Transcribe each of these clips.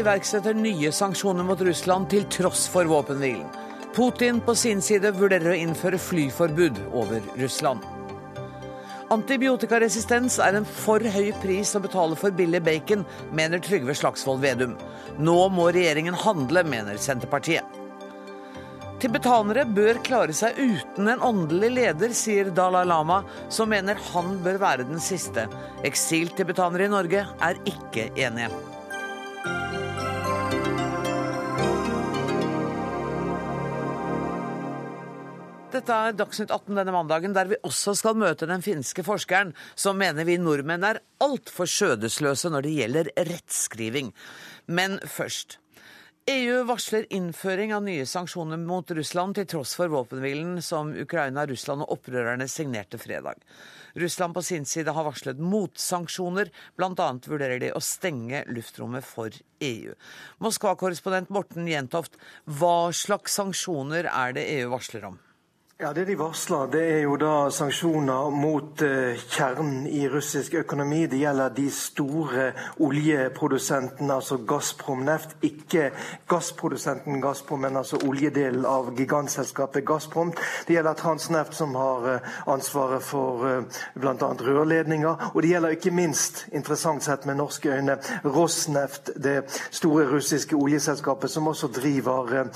iverksetter nye sanksjoner mot Russland til tross for våpenhvilen. Putin på sin side vurderer å innføre flyforbud over Russland. Antibiotikaresistens er en for høy pris å betale for billig bacon, mener Trygve Slagsvold Vedum. Nå må regjeringen handle, mener Senterpartiet. Tibetanere bør klare seg uten en åndelig leder, sier Dalai Lama, som mener han bør være den siste. Eksiltibetanere i Norge er ikke enige. Dette er Dagsnytt 18 denne mandagen, der vi også skal møte den finske forskeren som mener vi nordmenn er altfor skjødesløse når det gjelder rettskriving. Men først. EU varsler innføring av nye sanksjoner mot Russland til tross for våpenhvilen som Ukraina, Russland og opprørerne signerte fredag. Russland på sin side har varslet motsanksjoner, bl.a. vurderer de å stenge luftrommet for EU. Moskva-korrespondent Morten Jentoft, hva slags sanksjoner er det EU varsler om? Ja, Det de varsler, det er jo da sanksjoner mot uh, kjernen i russisk økonomi. Det gjelder de store oljeprodusentene, altså Gazprom Neft. Ikke gassprodusenten Gazprom, men altså oljedelen av gigantselskapet Gazprom. Det gjelder Transneft, som har uh, ansvaret for uh, bl.a. rørledninger. Og det gjelder ikke minst, interessant sett med norske øyne, Rosneft, det store russiske oljeselskapet som også driver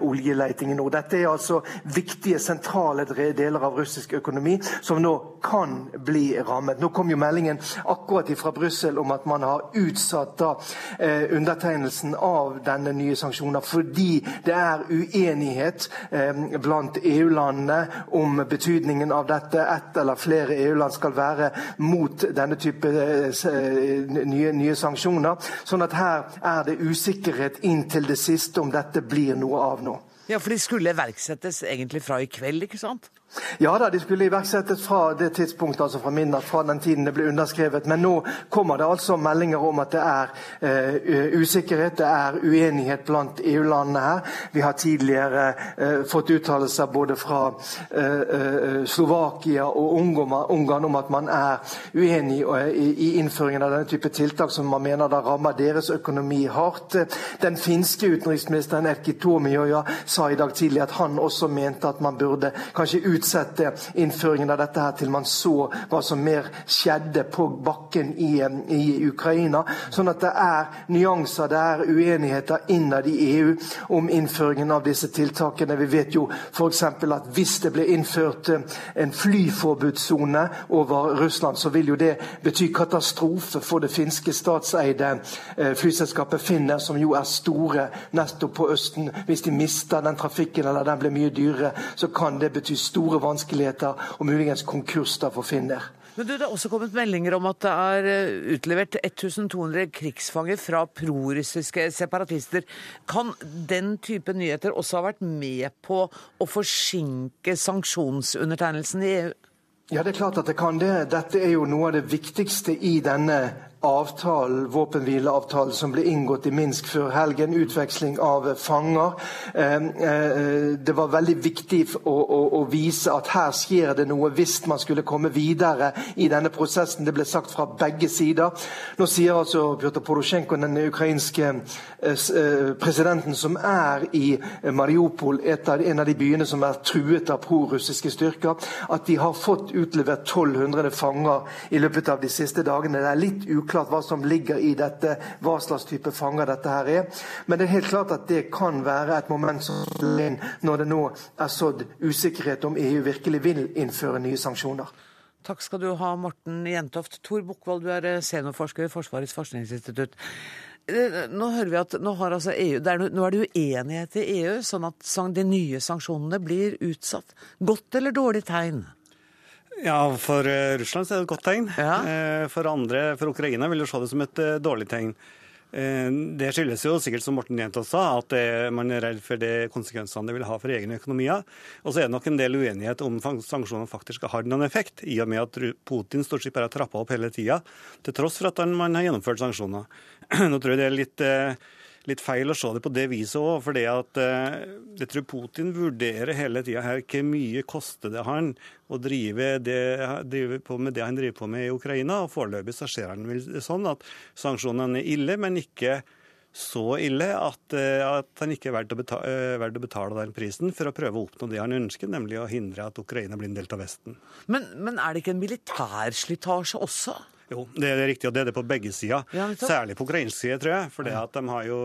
oljeleiting i nord. Dette er altså viktige sentrale sentrale deler av russisk økonomi som nå kan bli rammet. Nå kom jo meldingen akkurat fra Brussel om at man har utsatt da, eh, undertegnelsen av denne nye sanksjonen fordi det er uenighet eh, blant EU-landene om betydningen av dette. Ett eller flere EU-land skal være mot denne type eh, nye, nye sanksjoner. Sånn at her er det usikkerhet inntil det siste om dette blir noe av nå. Ja, for de skulle iverksettes egentlig fra i kveld, ikke sant? Ja da, de skulle iverksettes fra det tidspunktet, altså fra midnatt, fra den tiden det ble underskrevet. Men nå kommer det altså meldinger om at det er eh, usikkerhet, det er uenighet blant EU-landene her. Vi har tidligere eh, fått uttalelser både fra eh, Slovakia og Ungarn om at man er uenig i, i, innføringen av denne type tiltak som man mener da rammer deres økonomi hardt. Den finske utenriksministeren Erkki Tuomioja sa i dag tidlig at han også mente at man burde kanskje ut utsette innføringen av dette her til man så hva som mer skjedde på bakken i, i Ukraina. Sånn at det er nyanser, det er uenigheter innad i EU om innføringen av disse tiltakene. Vi vet jo f.eks. at hvis det blir innført en flyforbudssone over Russland, så vil jo det bety katastrofe for det finske statseide eh, flyselskapet Finner, som jo er store nettopp på Østen. Hvis de mister den trafikken eller den blir mye dyrere, så kan det bety store store vanskeligheter og muligens konkurs for finner. Men du, Det er også kommet meldinger om at det er eh, utlevert 1200 krigsfanger fra prorussiske separatister. Kan den type nyheter også ha vært med på å forsinke sanksjonsundertegnelsen i EU? Ja, det er klart at det kan det. Dette er jo noe av det viktigste i denne avtalen, våpenhvileavtalen som ble inngått i Minsk før helgen. Utveksling av fanger. Eh, det var veldig viktig å, vise at her skjer det noe hvis man skulle komme videre i denne prosessen. Det ble sagt fra begge sider. Nå sier altså Pjotr Porosjenko, den ukrainske eh, eh, presidenten som er i Mariupol, en av de byene som er truet av prorussiske styrker, at de har fått utlevert 1200 fanger i løpet av de siste dagene. Det er litt uklart uklart hva som ligger i dette, hva slags type fanger dette her er. Men det er helt klart at det kan være et moment som inn når det nå er sådd usikkerhet om EU virkelig vil innføre nye sanksjoner. Takk skal du ha, Morten Jentoft. Tor Bukkvold, du er eh, seniorforsker ved Forsvarets forskningsinstitutt. Eh, nå hører vi at nå, altså EU, er, nå er det uenighet i EU, sånn at de nye sanksjonene blir utsatt. Godt eller dårlig tegn? Ja, For Russland Russland er det et godt tegn. Ja. Uh, for andre, for Ukraina vil du se det som et uh, dårlig tegn. Det skyldes jo sikkert, som Morten Jent sa, at man er redd for de konsekvensene det vil ha for egne økonomier. Og så er det nok en del uenighet om sanksjonene faktisk har noen effekt, i og med at Putin stort sett bare har trappa opp hele tida, til tross for at man har gjennomført sanksjoner. Nå tror jeg det er litt litt feil å se det på det viset òg. For det at eh, jeg tror Putin vurderer hele tida her hvor mye koster det han å drive, det, drive, på med det han driver på med i Ukraina. Og foreløpig så ser han vel sånn at sanksjonene er ille, men ikke så ille at, at han ikke er verdt å, betale, verdt å, betale, den prisen for å prøve å oppnå det han ønsker, nemlig å hindre at Ukraina blir en del av Vesten. Men, men er det ikke en militærslitasje også? Jo, det er riktig, og det er det på begge sider. Ja, Særlig på ukrainsk side, tror jeg. For de har jo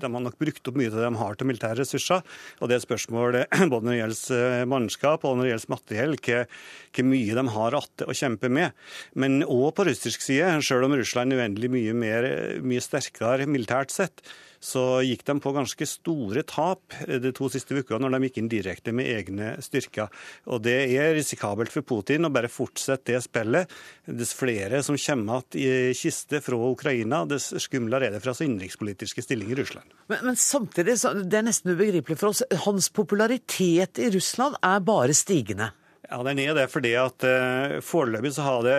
de har nok brukt opp mye av det de har til militære ressurser. Og det er spørsmål både når det gjelder eh, mannskap og når det gjelder materiell, hvor mye de har igjen å kjempe med. Men òg på russisk side, selv om Russland er uendelig mye, mer, mye sterkere militært sett, så gikk de på ganske store tap de to siste ukene når de gikk inn direkte med egne styrker. Og Det er risikabelt for Putin å bare fortsette det spillet. Dess flere som kommer igjen i kiste fra Ukraina, dess skumlere er det fra sin innenrikspolitiske stilling i Russland. Men, men samtidig, det er nesten ubegripelig for oss, hans popularitet i Russland er bare stigende. Ja, den er det fordi at uh, foreløpig så har det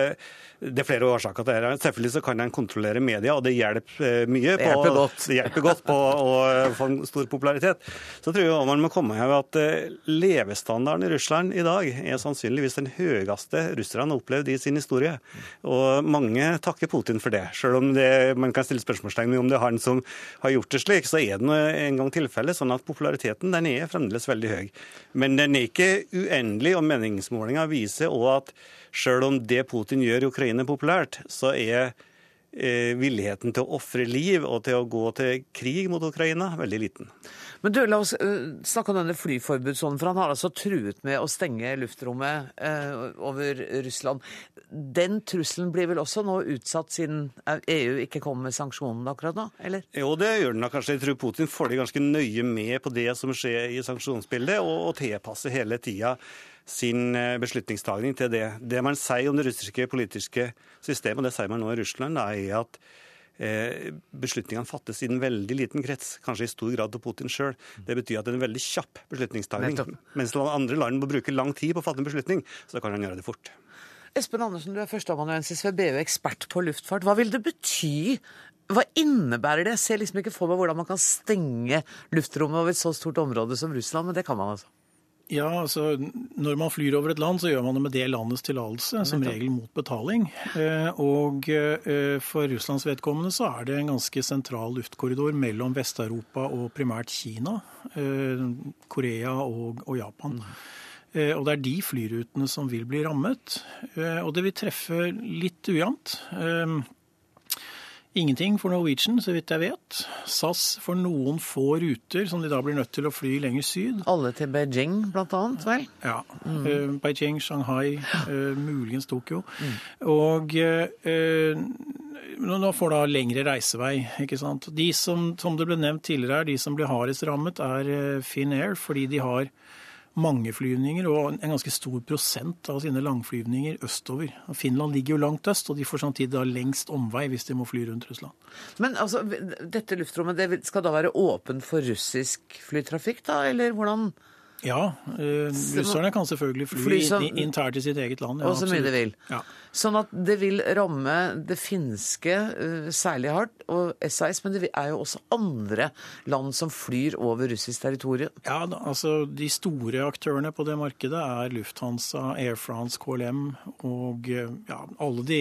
det er flere årsaker til det. Selvfølgelig så kan en kontrollere media, og det hjelper eh, mye. På, det hjelper godt. Det hjelper godt på å få en stor popularitet. Så tror jeg man må komme her at eh, levestandarden i Russland i dag er sannsynligvis den høyeste russerne har opplevd i sin historie. Og mange takker Putin for det. Selv om det, man kan stille spørsmålstegn ved om det er han som har gjort det slik, så er det en gang tilfellet sånn at populariteten den er fremdeles veldig høy. Men den er ikke uendelig, og meningsmålinger viser òg at Sjøl om det Putin gjør i Ukraina populært, så er eh, villigheten til å ofre liv og til å gå til krig mot Ukraina veldig liten. Men du, La oss uh, snakke om denne flyforbudssonen, for han har altså truet med å stenge luftrommet uh, over Russland. Den trusselen blir vel også nå utsatt, siden EU ikke kommer med sanksjonene akkurat nå? eller? Jo, det gjør den da kanskje. Jeg tror Putin får det ganske nøye med på det som skjer i sanksjonsbildet, og, og tilpasser hele tida sin eh, beslutningstagning til det. Det man sier om det russiske politiske systemet, og det sier man nå i Russland, er at eh, beslutningene fattes i en veldig liten krets, kanskje i stor grad av Putin sjøl. Det betyr at det er en veldig kjapp beslutningstagning. Mens andre land må bruke lang tid på å fatte en beslutning, så kan han gjøre det fort. Espen Andersen, du er førsteamanuensis ved BU, ekspert på luftfart. Hva vil det bety? Hva innebærer det? Jeg ser liksom ikke for meg hvordan man kan stenge luftrommet over et så stort område som Russland, men det kan man altså. Ja, altså Når man flyr over et land, så gjør man det med det landets tillatelse, som regel mot betaling. Eh, og eh, for Russlands vedkommende så er det en ganske sentral luftkorridor mellom Vest-Europa og primært Kina, eh, Korea og, og Japan. Mm. Og det er de flyrutene som vil bli rammet. Og det vil treffe litt ujevnt. Ingenting for Norwegian, så vidt jeg vet. SAS for noen få ruter som de da blir nødt til å fly lenger syd. Alle til Beijing, blant annet, vel? Ja. Mm. Uh, Beijing, Shanghai, uh, muligens Tokyo. Mm. Og uh, nå får da lengre reisevei. ikke sant? De som, som det ble nevnt tidligere, er de som blir hardest rammet, er Finnair, fordi de har mange flyvninger og en ganske stor prosent av sine langflyvninger østover. Finland ligger jo langt øst, og de får samtidig da lengst omvei hvis de må fly rundt Russland. Men altså, dette luftrommet det skal da være åpent for russisk flytrafikk, da, eller hvordan? Ja, øh, russerne kan selvfølgelig fly, fly som, internt i sitt eget land. Ja, og så mye de vil. Ja. Sånn at det vil ramme det finske uh, særlig hardt, og SAS, men det er jo også andre land som flyr over russisk territorium. Ja, altså De store aktørene på det markedet er Lufthansa, Air France, KLM og eh, ja, alle de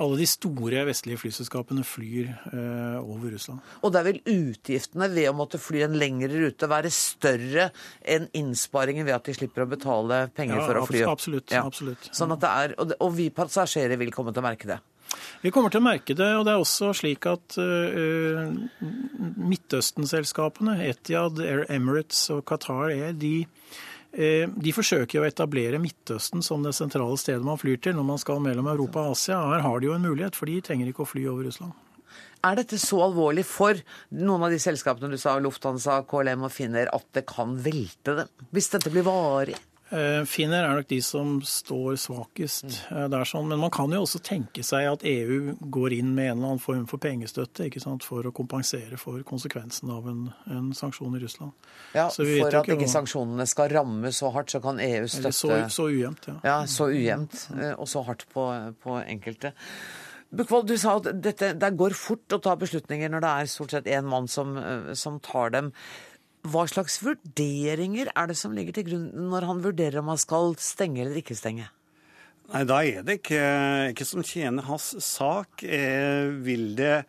alle de store vestlige flyselskapene flyr eh, over Russland. Og da vil utgiftene ved å måtte fly en lengre rute være større enn innsparingen ved at de slipper å betale penger ja, for å fly? Absolutt. Ja. absolutt. Sånn at det er, og vi passasjerer vil komme til å merke det? Vi kommer til å merke det, og det er også slik at uh, Midtøsten-selskapene, Etiad, Air Emirates og Qatar Air, de Eh, de forsøker å etablere Midtøsten som det sentrale stedet man flyr til når man skal mellom Europa og Asia. Her har de jo en mulighet, for de trenger ikke å fly over Russland. Er dette så alvorlig for noen av de selskapene du sa, Lufthansa, KLM og Finner, at det kan velte dem? Hvis dette blir varig? Eh, Finner er nok de som står svakest mm. der. sånn, Men man kan jo også tenke seg at EU går inn med en eller annen form for pengestøtte ikke sant, for å kompensere for konsekvensen av en, en sanksjon i Russland. Ja, For at ikke, sanksjonene skal ramme så hardt, så kan EU støtte Så, så ujevnt, ja. ja. Så ujevnt, eh, og så hardt på, på enkelte. Bukkvold, du sa at dette, det går fort å ta beslutninger når det er stort sett én mann som, som tar dem. Hva slags vurderinger er det som ligger til grunn når han vurderer om han skal stenge eller ikke stenge? Nei, Da er det ikke, ikke som tjener hans sak. Eh, vil det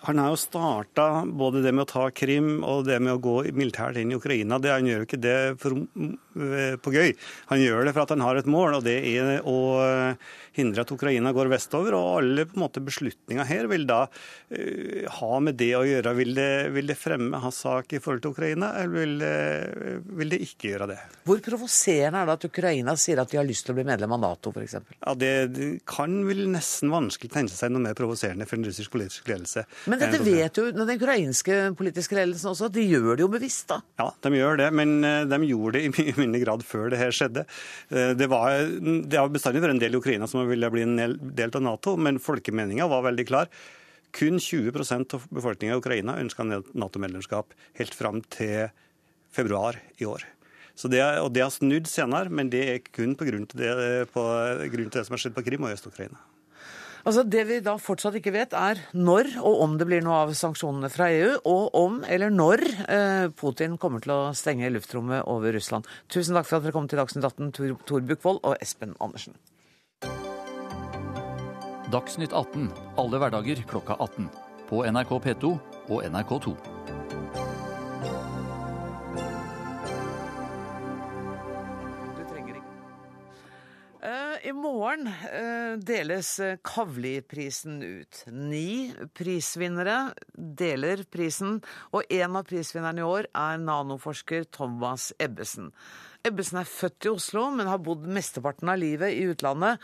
Han har jo starta både det med å ta Krim og det med å gå militært inn i Ukraina. Det, han gjør jo ikke det for, eh, på gøy. Han gjør det for at han har et mål, og det er å hindre at Ukraina går vestover. Og alle på en måte beslutninger her vil da uh, ha med det å gjøre. Vil det, vil det fremme hans sak i forhold til Ukraina, eller vil det, vil det ikke gjøre det? Hvor provoserende er det at Ukraina sier at de har lyst til å bli medlem av Nato, f.eks.? Ja, det, det kan vel nesten vanskelig tenke seg noe mer provoserende for en russisk politisk ledelse. Men dette vet jo den ukrainske politiske ledelsen også, at de gjør det jo bevisst, da? Ja, de gjør det, men eh, de gjorde det i mye mindre grad før det her skjedde. Eh, det, var, det har bestandig vært en del i Ukraina som ville bli en del av Nato, men folkemeninga var veldig klar. Kun 20% av befolkninga i Ukraina ønska Nato-medlemskap helt fram til februar i år. Så det, og det har snudd senere, men det er kun på grunn til det, på grunn til det som har skjedd på Krim og i Øst-Ukraina. Altså Det vi da fortsatt ikke vet, er når og om det blir noe av sanksjonene fra EU, og om eller når eh, Putin kommer til å stenge luftrommet over Russland. Tusen takk for at dere kom til Dagsnytt 18, Tor, Tor Bukkvold og Espen Andersen. Dagsnytt 18 alle hverdager klokka 18. På NRK P2 og NRK2. Morgen eh, deles eh, Kavli-prisen ut. Ni prisvinnere deler prisen, og en av prisvinnerne i år er nanoforsker Thomas Ebbesen. Ebbesen er født i Oslo, men har bodd mesteparten av livet i utlandet,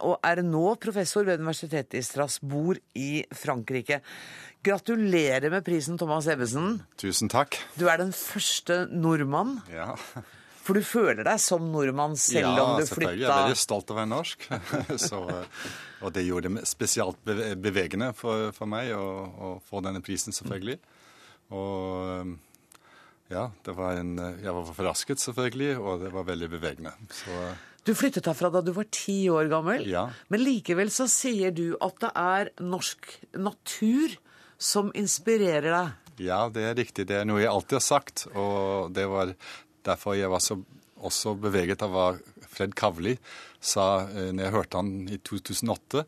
og er nå professor ved universitetet i Strasbourg i Frankrike. Gratulerer med prisen, Thomas Ebbesen. Tusen takk. Du er den første nordmann ja. For du føler deg som nordmann selv ja, om du flytta Ja, selvfølgelig. Jeg er veldig stolt av å være norsk. Så, og det gjorde det spesielt bevegende for, for meg å, få denne prisen, selvfølgelig. Og ja, var en, jeg var forrasket, selvfølgelig, og det var veldig bevegende. Så, du flyttet herfra da du var ti år gammel, ja. men likevel så sier du at det er norsk natur som inspirerer deg. Ja, det er riktig. Det er noe jeg alltid har sagt. Og det var derfor jeg var så, også beveget av hva Fred Kavli sa eh, når jeg hørte han i 2008.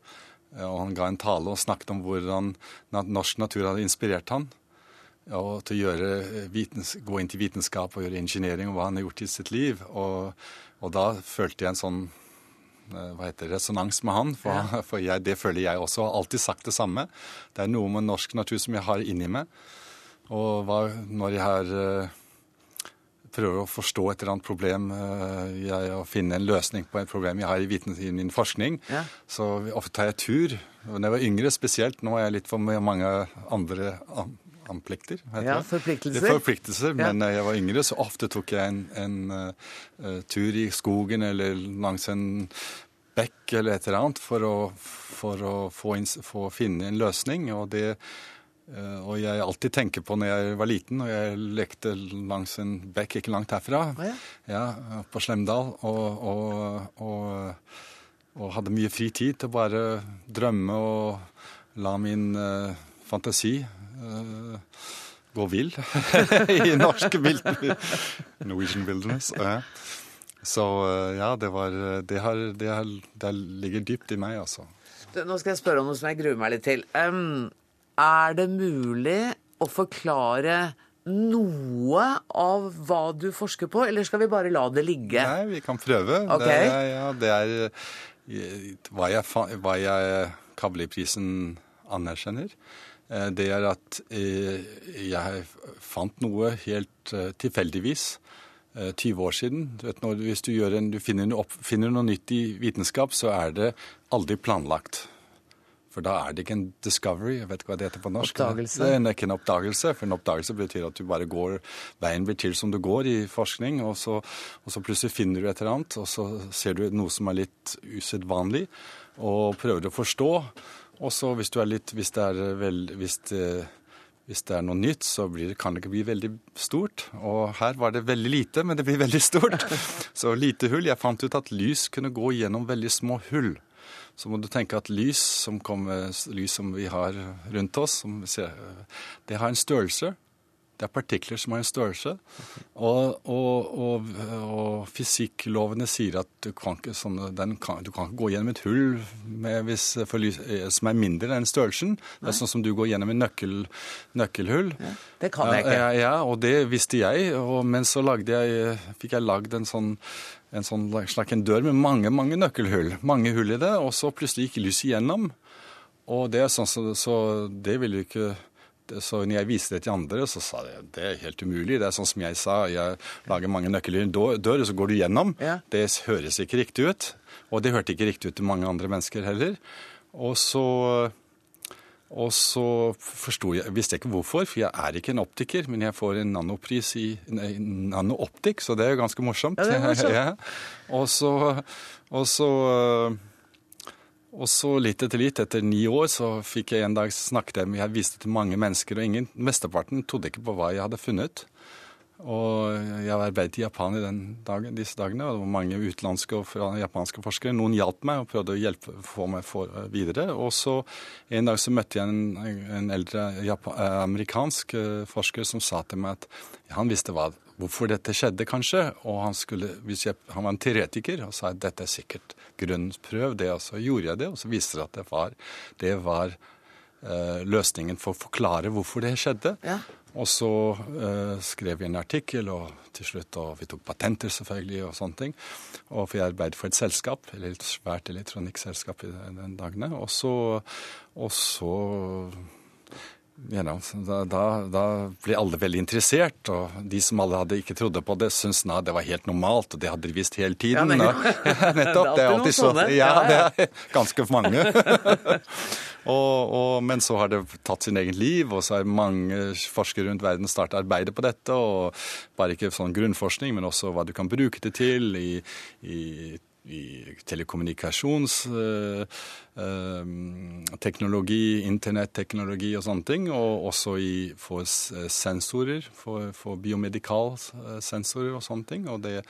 Eh, og Han ga en tale og snakket om hvordan norsk natur hadde inspirert han og til å eh, gå inn til vitenskap og gjøre ingeniering og hva han har gjort i sitt liv. Og, og da følte jeg en sånn hva heter det, resonans med han. For, ja. for jeg, det føler jeg også. Har alltid sagt det samme. Det er noe med norsk natur som jeg har inni meg. Og hva, når jeg har prøver å forstå et eller annet problem, eh, jeg, å finne en løsning på et problem jeg har i, viten, i min forskning. Ja. Så ofte tar jeg tur. Da jeg var yngre spesielt, nå er jeg litt for mange andre amplikter. Ja, forpliktelser. forpliktelser. Ja. Men jeg var yngre, så ofte tok jeg en, en uh, tur i skogen eller langs en bekk eller et eller annet for å, for å få, få finne en løsning. Og det og jeg alltid tenker på når jeg var liten og jeg lekte langs en bekk ikke langt herfra, ja. Ja, på Slemdal, og, og, og, og, hadde mye fri tid til å bare drømme og la min uh, fantasi uh, gå vill i norsk Norwegian wilderness. Uh. Så ja, det, var, det, har, det, har, det ligger dypt i meg, altså. Nå skal jeg spørre om noe som jeg gruer meg litt til. Um, er det mulig å forklare noe av hva du forsker på, eller skal vi bare la det ligge? Nei, vi kan prøve. Okay. Det, ja, det er hva jeg, hva jeg Kavli-prisen anerkjenner. Eh, det er at eh, jeg fant noe helt eh, tilfeldigvis 20 år siden. Du vet, når, hvis du, en, du finner, noe opp, finner noe nytt i vitenskap, så er det aldri planlagt. For da er det ikke en discovery. Jeg vet ikke hva det heter på norsk. Oppdagelse. Det er ikke en oppdagelse. For en oppdagelse betyr at du bare går Veien blir til som du går i forskning, og så, og så plutselig finner du et eller annet, og så ser du noe som er litt usedvanlig, og prøver å forstå. Og så hvis, hvis, det er vel, hvis, det, hvis det er noe nytt, så blir, kan det ikke bli veldig stort. Og her var det veldig lite, men det blir veldig stort. Så lite hull. Jeg fant ut at lys kunne gå gjennom veldig små hull så må du tenke at lys som, kommer, lys som vi har rundt oss, ser, det har en størrelse. Det er partikler som har en størrelse. Og, og, og, og fysikklovene sier at du kan, ikke, sånn, kan, du kan ikke gå gjennom et hull med, lys, eh, som er mindre enn størrelsen. Det er sånn som du går gjennom en nøkkel, nøkkelhull. Ja, det kan jeg ikke. Ja, ja, og det visste jeg. Men så jeg, fikk jeg lagd en sånn en sånn slags en dør med mange mange nøkkelhull. Mange hull i det, og så plutselig gikk lyset igjennom. Og det er sånn, så, så det ville jo ikke så når jeg viste det til andre, så sa de det er helt umulig. Det er sånn som jeg sa, jeg lager mange en dør, og så går du gjennom. Ja. Det høres ikke riktig ut. Og det hørte ikke riktig ut til mange andre mennesker heller. Og så, og så forsto jeg Visste jeg ikke hvorfor, for jeg er ikke en optiker, men jeg får en nanopris i nanooptikk, så det er jo ganske morsomt. Ja, det er morsomt. ja. Og så, og så og så litt etter litt, etter ni år, så fikk jeg en dag snakket jeg, jeg viste til mange mennesker, og ingen, mesteparten trodde ikke på hva jeg hadde funnet. Og jeg arbeidet i Japan i dagen, disse dagene, og det var mange utenlandske og japanske forskere. Noen hjalp meg og prøvde å hjelpe, få meg for, videre. Og så en dag så møtte jeg en, en eldre Japan, eh, amerikansk eh, forsker som sa til meg at han visste hva, hvorfor dette skjedde, kanskje. Og han, skulle, jeg, han var en teoretiker og sa at dette er sikkert grunnprøv det. Og så gjorde jeg det, og så viste det at det var, det var uh, løsningen for å forklare hvorfor det skjedde. Ja. Og så uh, skrev vi en artikkel, og til slutt og vi tok patenter selvfølgelig og sånne ting. Og for jeg arbeidet for et selskap, eller et svært elektronikkselskap i den dagene. Og så, og så ja, da, da, da, ble alle veldig interessert, og de som alle hadde ikke trodde på det, syntes nei, det var helt normalt, og det hadde de visst hele tiden. Ja, ja, nettopp. Det er alltid sånn. Ja, det er ganske mange. og, og, men så har det tatt sin egen liv, og så har mange forskere rundt verden startet arbeidet på dette. og Bare ikke sånn grunnforskning, men også hva du kan bruke det til i, i i telekommunikasjonsteknologi, eh, internetteknologi og sånne ting. Og også i, for sensorer, for, for biomedikalsensorer og sånne ting. Og det,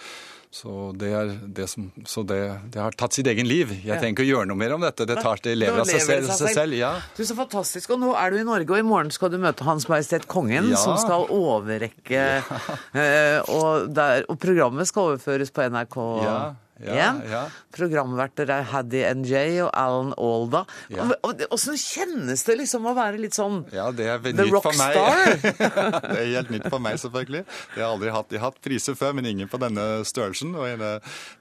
så, det, det, som, så det, det, har tatt sitt egen liv. Jeg trenger ikke å gjøre noe mer om dette. Det, tar, det lever av seg selv. Seg selv ja. Du, Så fantastisk. Og nå er du i Norge, og i morgen skal du møte Hans Majestet Kongen, ja. som skal overrekke ja. uh, og, der, og, programmet skal overføres på NRK. Ja ja. Ja. Programverter er Haddy NJ og Alan Alda. Ja. Åssen kjennes det liksom å være litt sånn ja, det er The Rockstar? det er helt nytt for meg, selvfølgelig. Det har aldri hatt, jeg har hatt priser før, men ingen på denne størrelsen og denne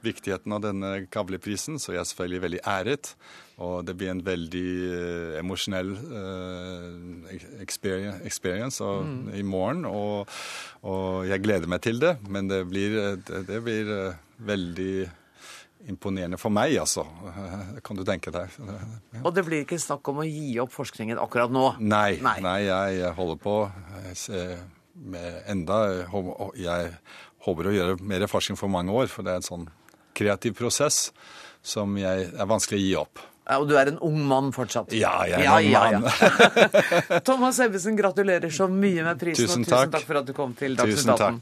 viktigheten av denne kavleprisen, så jeg er selvfølgelig veldig æret. Og det blir en veldig uh, emosjonell uh, experience, experience og, mm. i morgen. Og, og, jeg gleder meg til det, men det blir, det, det blir uh, veldig imponerende for meg, altså. Kan du tenke deg. Ja. Og det blir ikke snakk om å gi opp forskningen akkurat nå? Nei, nei. nei jeg holder på med enda Jeg håper å gjøre mer forskning for mange år, for det er en sånn kreativ prosess som jeg, er vanskelig å gi opp. Ja, og du er en ung mann fortsatt? Ja, jeg er en ja, ung mann. Thomas Ebbesen, gratulerer så mye med prisen, tusen og tusen takk for at du kom til Dagsnytt 18.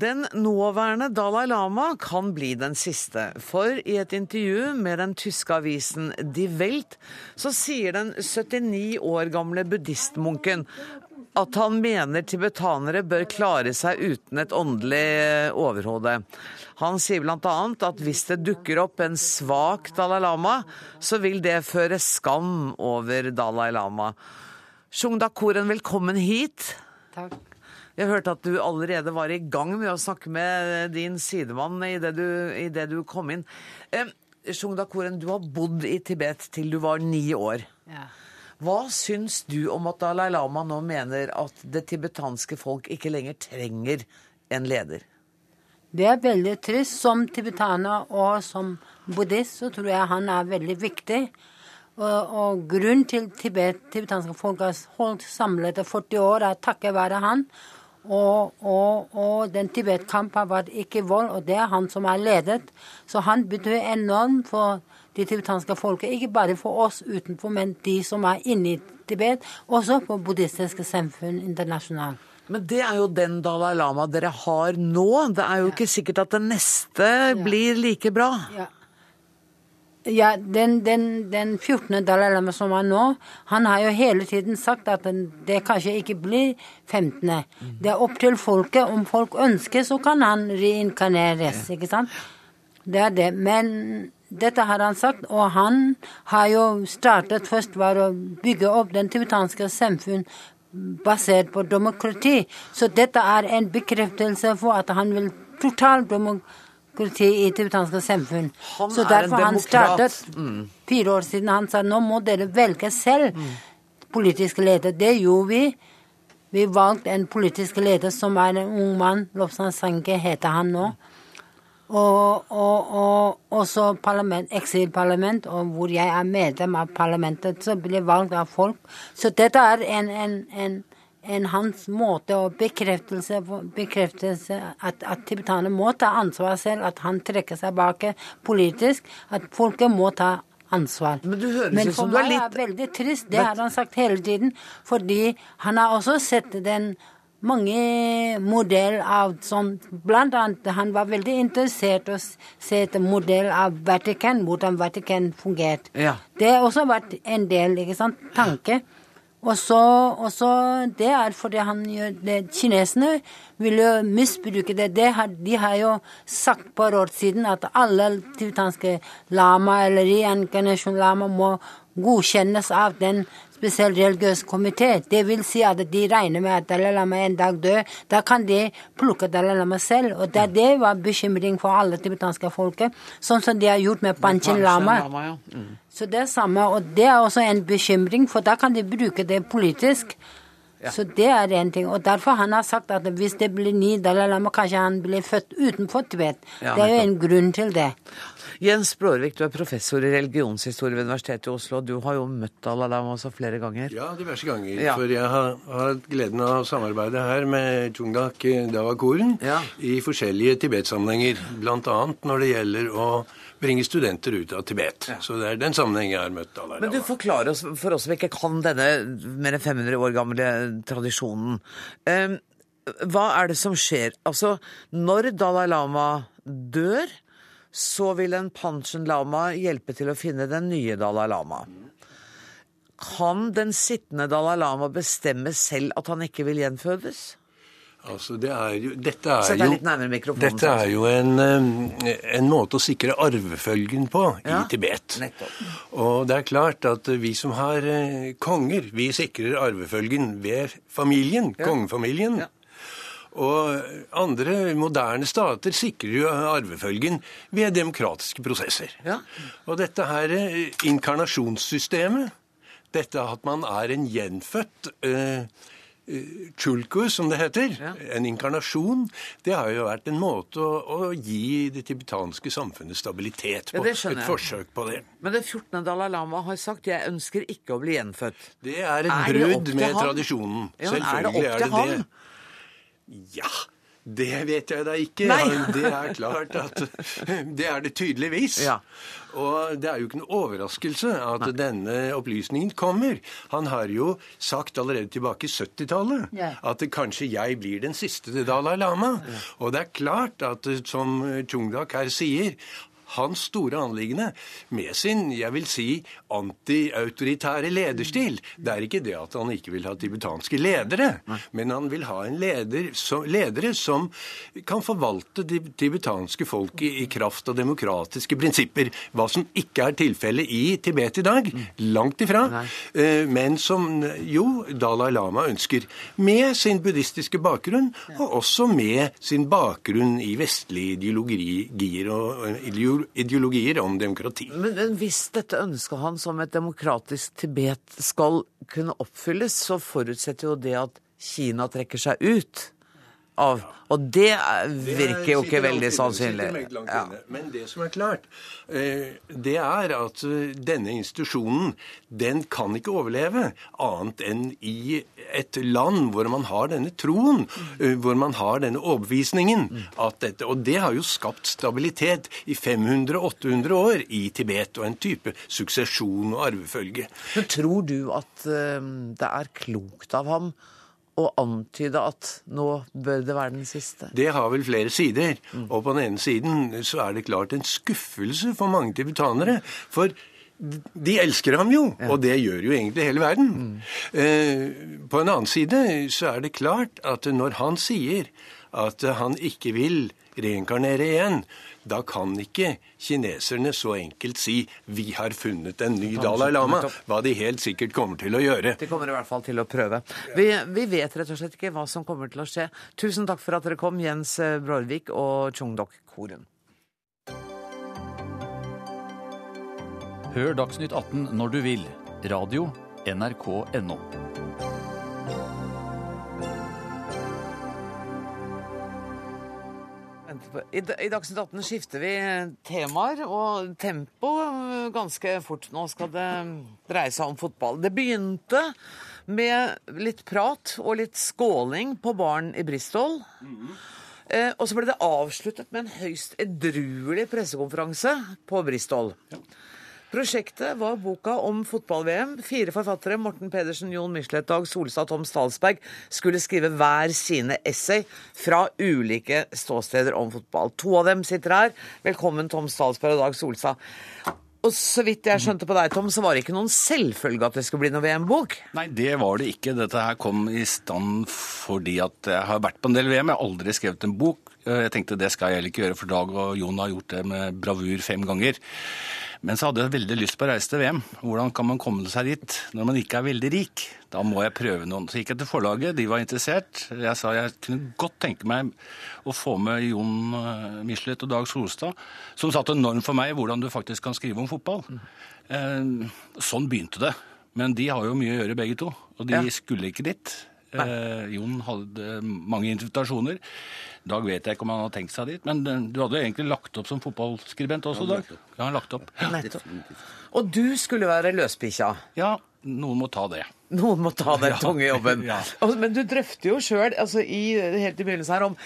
Den nåværende Dalai Lama kan bli den siste, for i et intervju med den tyske avisen Die Welt så sier den 79 år gamle buddhistmunken at han mener tibetanere bør klare seg uten et åndelig overhode. Han sier bl.a. at hvis det dukker opp en svak Dalai Lama, så vil det føre skam over Dalai Lama. Shungda Koren, velkommen hit. Takk. Jeg hørte at du allerede var i gang med å snakke med din sidemann idet du, i det du kom inn. Eh, Shungda Koren, du har bodd i Tibet til du var ni år. Ja. Hva syns du om at Dalai Lama nå mener at det tibetanske folk ikke lenger trenger en leder? Det er veldig trist. Som tibetaner og som buddhist så tror jeg han er veldig viktig. Og, og grunnen til Tibet, tibetanske folk har holdt samlet i 40 år, er takket være han. Og, og, og den Tibet-kampen var ikke vold, og det er han som er ledet. Så han betyr enormt for det tibetanske folket, ikke bare for oss utenfor, men de som er inne i Tibet, også for buddhistiske samfunn internasjonalt. Men det er jo den Dalai Lama dere har nå. Det er jo ja. ikke sikkert at den neste ja. blir like bra. Ja. Ja, den, den, den 14. Dalai Lama som er nå, han har jo hele tiden sagt at det kanskje ikke blir 15. Det er opp til folket. Om folk ønsker, så kan han reinkarneres, ikke sant? Det er det. Men dette har han sagt, og han har jo startet først var å bygge opp den tibetanske samfunn basert på demokrati. Så dette er en bekreftelse for at han vil totalt demokrati politi i tibetanske samfunn. Han så er en derfor han demokrat. mm. fire år siden. Han sa nå må dere velge selv politisk leder. Det gjorde vi. Vi valgte en politisk leder som er en ung mann. Lobsang Sanke heter han nå. Og, og, og også parlament, eksilparlament, og hvor jeg er medlem av parlamentet, så blir valgt av folk. Så dette er en, en, en, en hans måte å bekreftelse, bekreftelse at, at tibetanerne må ta ansvar selv, at han trekker seg bak politisk, at folket må ta ansvar. Men Men for meg litt- er det veldig trist, det har han sagt hele tiden, fordi han har også sett den mange modell av sånn Blant annet, han var veldig interessert i å se et modell av Vatikan, hvordan Vatikan fungerte. Ja. Det har også vært en del, ikke sant, tanke. Og og så Det er fordi han gjør det Kinesene vil jo misbruke det. det har, de har jo sagt på år siden at alle tibetanske lama eller reinkarnasjon lama må godkjennes av den spesiell religiøs komité. Det vil si at de regner med at Dalai Lama en dag dør. Da kan de plukke Dalai Lama selv. Og det, det var bekymring for alle tibetanske folket, sånn som de har gjort med Panchen Lama. Mm. Så det er samme, og det er også en bekymring, for da kan de bruke det politisk. Så det er en ting. Og derfor han har sagt at hvis det blir ni Dalai Lama, kanskje han blir født utenfor Tibet. Ja, det er jo en grunn til det. Jens Blårvik, du er professor i religionshistorie ved Universitetet i Oslo. Du har jo møtt Dalai Lama også flere ganger. Ja, diverse ganger. Ja. For jeg har, har hatt gleden av å samarbeide her med Chungdak Dawakoren Ja. i forskjellige Tibet-sammenhenger. Bl.a. når det gjelder å bringe studenter ut av Tibet. Så det er den sammenhengen jeg har møtt Dalai Men du forklarer oss, for oss som ikke kan denne mer enn 500 år gamle tradisjonen. Um, hva er det som skjer? Altså, når Dalai Lama dør, så vil en Panchen Lama hjelpe til å finne den nye Dalai Lama. Kan den sittende Dalai Lama bestemme selv at han ikke vil gjenfødes? Altså, det er jo, dette er jo, dette er jo en, eh, en måte å sikre arvefølgen på Ja, i Tibet. nettopp. Og det er klart at vi som har eh, konger, vi sikrer arvefølgen ved familien, kongefamilien. Ja. Og andre moderne stater sikrer jo arvefølgen ved demokratiske prosesser. Ja. Og dette her eh, inkarnasjonssystemet, dette at man er en gjenfødt eh, eh, Chulku, som det heter, Ja. en inkarnasjon, det har jo vært en måte å, å gi det tibetanske samfunnet stabilitet Ja, på. det skjønner et forsøk på det. Men det 14. Dalai Lama har sagt 'jeg ønsker ikke å bli gjenfødt'. Det er et Er det brudd med han? tradisjonen. Ja, Selvfølgelig er det til ham? det. Ja, det vet jeg da ikke. Nei. Det er klart at Det er det tydeligvis. Ja. Og det er jo ikke noe overraskelse at denne opplysningen kommer. Han har jo sagt allerede tilbake i 70-tallet Ja. at kanskje jeg blir den siste Dalai Lama. Og det er klart at som Chungdak her sier, hans store anliggende med sin, jeg vil si, anti-autoritære lederstil, det er ikke det at han ikke vil ha tibetanske ledere, men han vil ha en leder som, ledere som kan forvalte det tibetanske folket i kraft av demokratiske prinsipper, hva som ikke er tilfellet i Tibet i dag, langt ifra, eh, men som jo Dalai Lama ønsker, med sin buddhistiske bakgrunn, og også med sin bakgrunn i vestlige ideologier, og, og ideo- ideologier om demokrati. Men, hvis dette ønsket han som et demokratisk Tibet skal kunne oppfylles, så forutsetter jo det at Kina trekker seg ut av Og det er- virker jo ikke veldig sannsynlig. Ja. Men det som er klart, eh, det er at eh, denne institusjonen den kan ikke overleve annet enn i et land hvor man har denne troen, eh, hvor man har denne overbevisningen. At dette, og det har jo skapt stabilitet i 500-800 år i Tibet, og en type suksesjon og arvefølge. Men tror du at det er klokt av ham å antyde at nå bør det være den siste? Det har vel flere sider. Og på den ene siden så er det klart en skuffelse for mange tibetanere. For de elsker ham jo, og det gjør jo egentlig hele verden. Eh, på en annen side så er det klart at når han sier at han ikke vil reinkarnere igjen, da kan ikke kineserne så enkelt si 'vi har funnet en ny Dalai Lama', hva de helt sikkert kommer til å gjøre. De kommer i hvert fall til å prøve. Vi, vi vet rett og slett ikke hva som kommer til å skje. Tusen takk for at dere kom, Jens Brorvik og Chungdok Korun. Hør Dagsnytt 18 når du vil. Radio NRK.no. I, I Dagsnytt 18 skifter vi temaer og tempo ganske fort. Nå skal det dreie seg om fotball. Det begynte med litt prat og litt skåling på baren i Bristol. Eh, og så ble det avsluttet med en høyst edruelig pressekonferanse på Bristol. Prosjektet var boka om fotball-VM. Fire forfattere, Morten Pedersen, Jon Michelet, Dag Solstad og Tom Stalsberg, skulle skrive hver sine essay fra ulike ståsteder om fotball. To av dem sitter her. Velkommen, Tom Stalsberg og Dag Solstad. Og så vidt jeg skjønte på deg, Tom, så var det ikke noen selvfølge at det skulle bli noe VM-bok? Nei, det var det ikke. Dette her kom i stand fordi at jeg har vært på en del VM. Jeg har aldri skrevet en bok. Jeg tenkte det skal jeg heller ikke gjøre, for Dag og Jon har gjort det med bravur fem ganger. Men så hadde jeg veldig lyst på å reise til VM. Hvordan kan man komme seg dit når man ikke er veldig rik? Da må jeg prøve noen. Så gikk jeg til forlaget, de var interessert. Jeg sa jeg kunne godt tenke meg å få med Jon Michelet og Dag Solstad, som satte en norm for meg hvordan du faktisk kan skrive om fotball. Sånn begynte det. Men de har jo mye å gjøre, begge to. Og de ja. skulle ikke dit. Eh, Jon hadde mange invitasjoner. Dag vet jeg ikke om han har tenkt seg dit, men du hadde jo egentlig lagt opp som fotballskribent også, Dag? Ja, han lagt opp. Nettopp. Og du skulle være løsbikkja? Ja, noen må ta det. Noen må ta den tunge jobben. ja. Men du drøfter jo sjøl, altså helt i begynnelsen her, om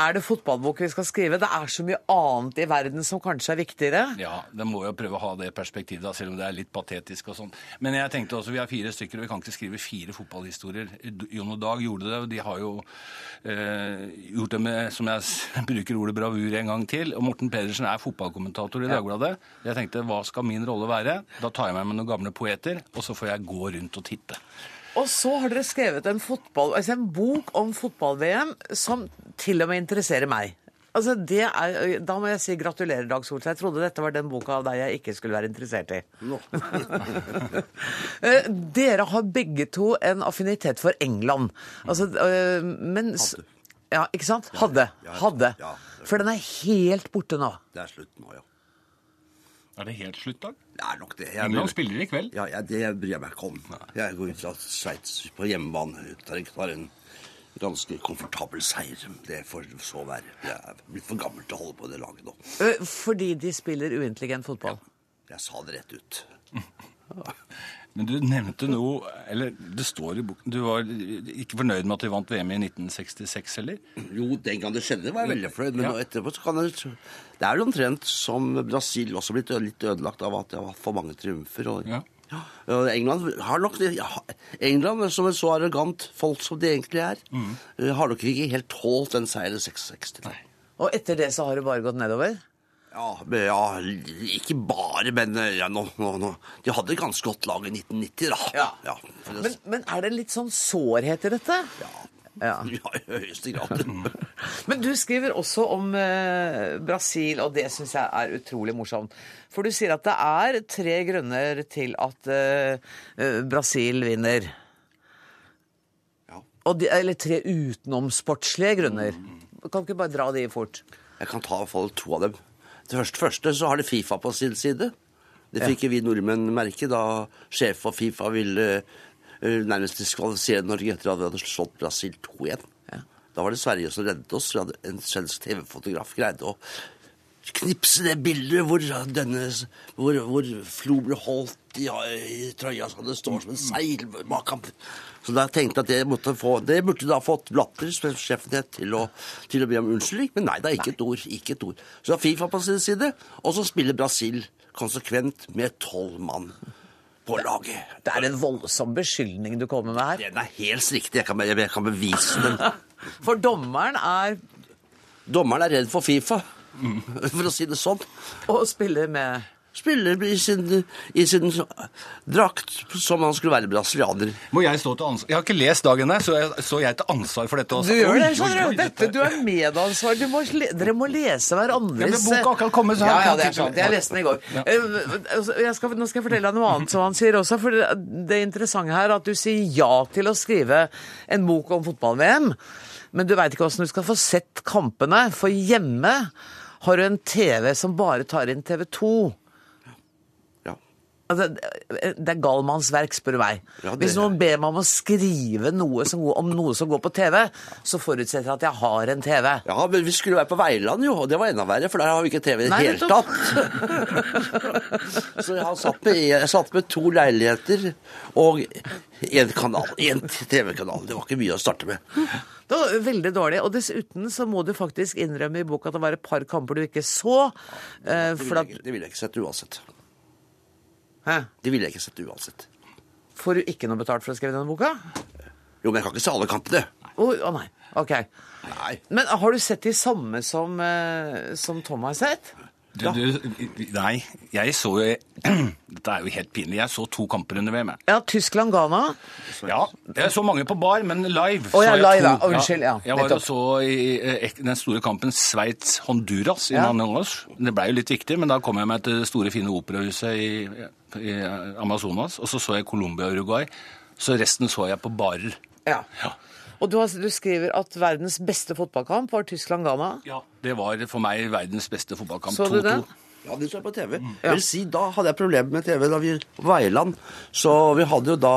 er det fotballbok vi skal skrive? Det er så mye annet i verden som kanskje er viktigere? Ja, det må jo prøve å ha det perspektivet, da, selv om det er litt patetisk og sånn. Men jeg tenkte også, vi er fire stykker, og vi kan ikke skrive fire fotballhistorier. Jon og Dag gjorde det, og de har jo eh, gjort det med, som jeg bruker ordet bravur en gang til. Og Morten Pedersen er fotballkommentator i Dagbladet. Jeg tenkte, hva skal min rolle være? Da tar jeg meg med noen gamle poeter, og så får jeg gå rundt og titte. Og så har dere skrevet en, fotball, altså en bok om fotball-VM som til og med interesserer meg. Altså det er, Da må jeg si gratulerer, Dag Solstad. Jeg trodde dette var den boka av deg jeg ikke skulle være interessert i. No. dere har begge to en affinitet for England. Altså, men Hadde. Ja, ikke sant? Hadde. Hadde. For den er helt borte nå. Det er slutt nå, ja. Er det helt slutt, Dag? Det er nok det. Jeg, England spiller i kveld. Ja, ja, Det bryr jeg meg ikke om. Jeg går ut fra Sveits på hjemmebane. Tar en ganske komfortabel seier. Det får så være. Jeg er blitt for gammel til å holde på det laget nå. Fordi de spiller uintelligent fotball? Ja, jeg sa det rett ut. Men du nevnte noe Eller det står i boken Du var ikke fornøyd med at de vant VM i 1966 heller? Jo, den gang det skjedde, var jeg veldig fornøyd. Men ja. etterpå så kan jeg Det er jo omtrent som Brasil også blitt litt ødelagt av at det har hatt for mange triumfer. Og, ja. Ja, England har nok England, som et så arrogant folk som de egentlig er, mm. har nok ikke helt tålt den seieren 66. Nei. Og etter det så har det bare gått nedover? Ja, ja, ikke bare, men ja, nå, nå, nå. De hadde et ganske godt lag i 1990, da. Ja. ja men, men, er det litt sånn sårhet i dette? Ja. Ja. ja i høyeste grad. men du skriver også om eh, Brasil, og det syns jeg er utrolig morsomt. For du sier at det er tre grunner til at eh, Brasil vinner. Ja. De, eller tre utenomsportslige grunner. Mm. Kan ikke bare dra de fort? Jeg kan ta i hvert fall to av dem. Det første, første så har det Fifa på sin side. Det fikk ja. vi nordmenn merke da sjef for Fifa ville uh, nærmest diskvalifisere Norge etter at vi hadde slått Brasil 2-1. Ja. Da var det Sverige som reddet oss. Vi hadde En svensk TV-fotograf greide å knipse det bildet hvor, denne, hvor, hvor Flo ble holdt i, i trøya så det står som en seil bak ham. Så da tenkte jeg at det, måtte få, det burde da fått Blatter, sjefen til, til å be om unnskyldning. Men nei, det er ikke et ord. ikke et ord. Så Fifa på sin side, og så spiller Brasil konsekvent med tolv mann. på laget. Det er en voldsom beskyldning du kommer med her. Den er helt riktig. Jeg kan, jeg kan bevise den. For dommeren er Dommeren er redd for Fifa, for å si det sånn. Og spiller med Spiller i sin, i sin drakt som han skulle være brasilianer. Må jeg stå til ansvar? Jeg har ikke lest dagen der, så jeg, så jeg til ansvar for dette også. Du gjør det, skjønner du. Dette, du er medansvar. Du må, dere må lese Ja, hverandres men boka akkurat kommet, så her ja, ja, det er sant. Jeg leste den i går. Eh, altså, Jeg skal, nå skal jeg fortelle deg noe annet som han sier også. For det, det interessante her er at du sier ja til å skrive en bok om fotball-VM, men du veit ikke åssen du skal få sett kampene. For hjemme har du en TV som bare tar inn TV 2. Ja. Altså, det er galmannsverk, spør du meg. Ja, det- Hvis noen ber meg om å skrive noe som, går- om noe som går på TV, så forutsetter jeg at jeg har en TV. Ja, men vi skulle være på Veiland, jo, og det var enda verre, for der har vi ikke TV i det hele tatt. Så jeg, har satt med, jeg satt med to leiligheter og én kanal. Én TV-kanal. Det var ikke mye å starte med. Det var veldig dårlig. Og dessuten så må du faktisk innrømme i boka at det var et par kamper du ikke så. eh, Det ville jeg, det ville jeg ikke sett uansett. Hæ? Det ville jeg ikke sett uansett. Får du ikke noe betalt for å skrive denne boka? Jo, men jeg kan ikke se alle kantene. Å å nei. Ok. Nei. Men har du sett de samme som, eh, som Tom har sett? Du, du, nei, jeg så jo Dette er jo helt pinlig. Jeg så to kamper under VM. Ja, Tyskland-Ghana. Ja, jeg så mange på bar, men live. Oh, ja, så jeg live, to. Unnskyld, ja, Jeg var og så i eh, den store kampen Sveits-Honduras i Ja. Manaus. Det blei jo litt viktig, men da kom jeg meg til det store, fine operahuset i, i Amazonas. Og så så jeg Colombia-Uruguay. Så resten så jeg på barer. Ja. Ja. Og du, har, du skriver at verdens beste fotballkamp var Tyskland-Ghana. Ja, Det var for meg verdens beste fotballkamp. Så du 2-2. den? Ja, det så jeg på TV. Ja. Jeg vil si, Da hadde jeg problemer med TV da vi var på Veiland. Så vi hadde jo da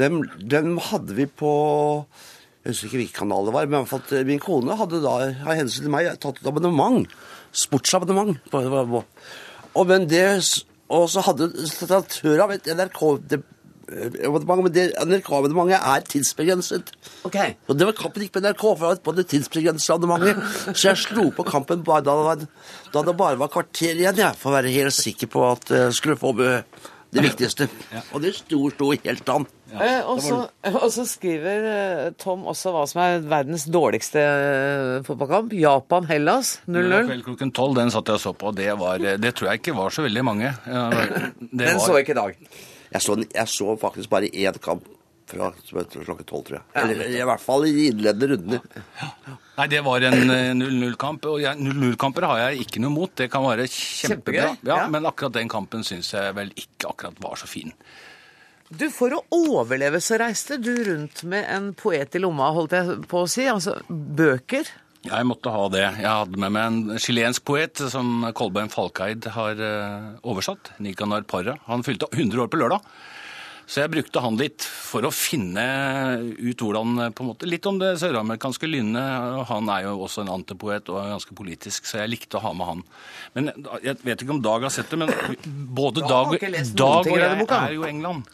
dem, dem hadde vi på Jeg husker ikke hvilken kanal det var, men i hvert fall at min kone hadde da av hensyn til meg tatt et abonnement. Sportsabonnement. På, på, på. Og, men det, og så hadde redaktør av et NRK-abonnement, men det NRK-abonnementet er tidsbegrenset. Ok. Og det var kampen gikk på NRK, for det var på det tidsbegrensede abonnementet. Så jeg slo på kampen bare da det, var, da det bare var kvarter igjen, jeg, for å være helt sikker på at jeg skulle få det viktigste. Og det sto, sto helt an. Ja, og, så, og så skriver eh, Tom også hva som er verdens dårligste eh, fotballkamp. Japan-Hellas 0-0. Kveld klokken tolv, den satt jeg og så på. Det, var, det tror jeg ikke var så veldig mange. Ja, Det Den var, så ikke i dag. Jeg så, jeg så faktisk bare én kamp fra klokken tolv, tror jeg. Eller i hvert fall i de innledende rundene. Nei, det var en eh, 0-0-kamp. Og jeg- 0-0-kamper har jeg ikke noe mot. Det kan være kjempebra. Ja, ja. Men akkurat den kampen syns jeg vel ikke akkurat var så fin. Du, For å overleve så reiste du rundt med en poet i lomma, holdt jeg på å si. Altså bøker. Jeg måtte ha det. Jeg hadde med meg en chilensk poet som Kolbein Falkeid har eh, oversatt. Nicanor Parra. Han fylte 100 år på lørdag. Så jeg brukte han litt for å finne ut hvordan eh, på en måte, Litt om det søramerikanske lynnet. Han er jo også en antipoet og er ganske politisk, så jeg likte å ha med han. Men Jeg vet ikke om Dag har sett det, men både Dag Dag, og jeg er jo England.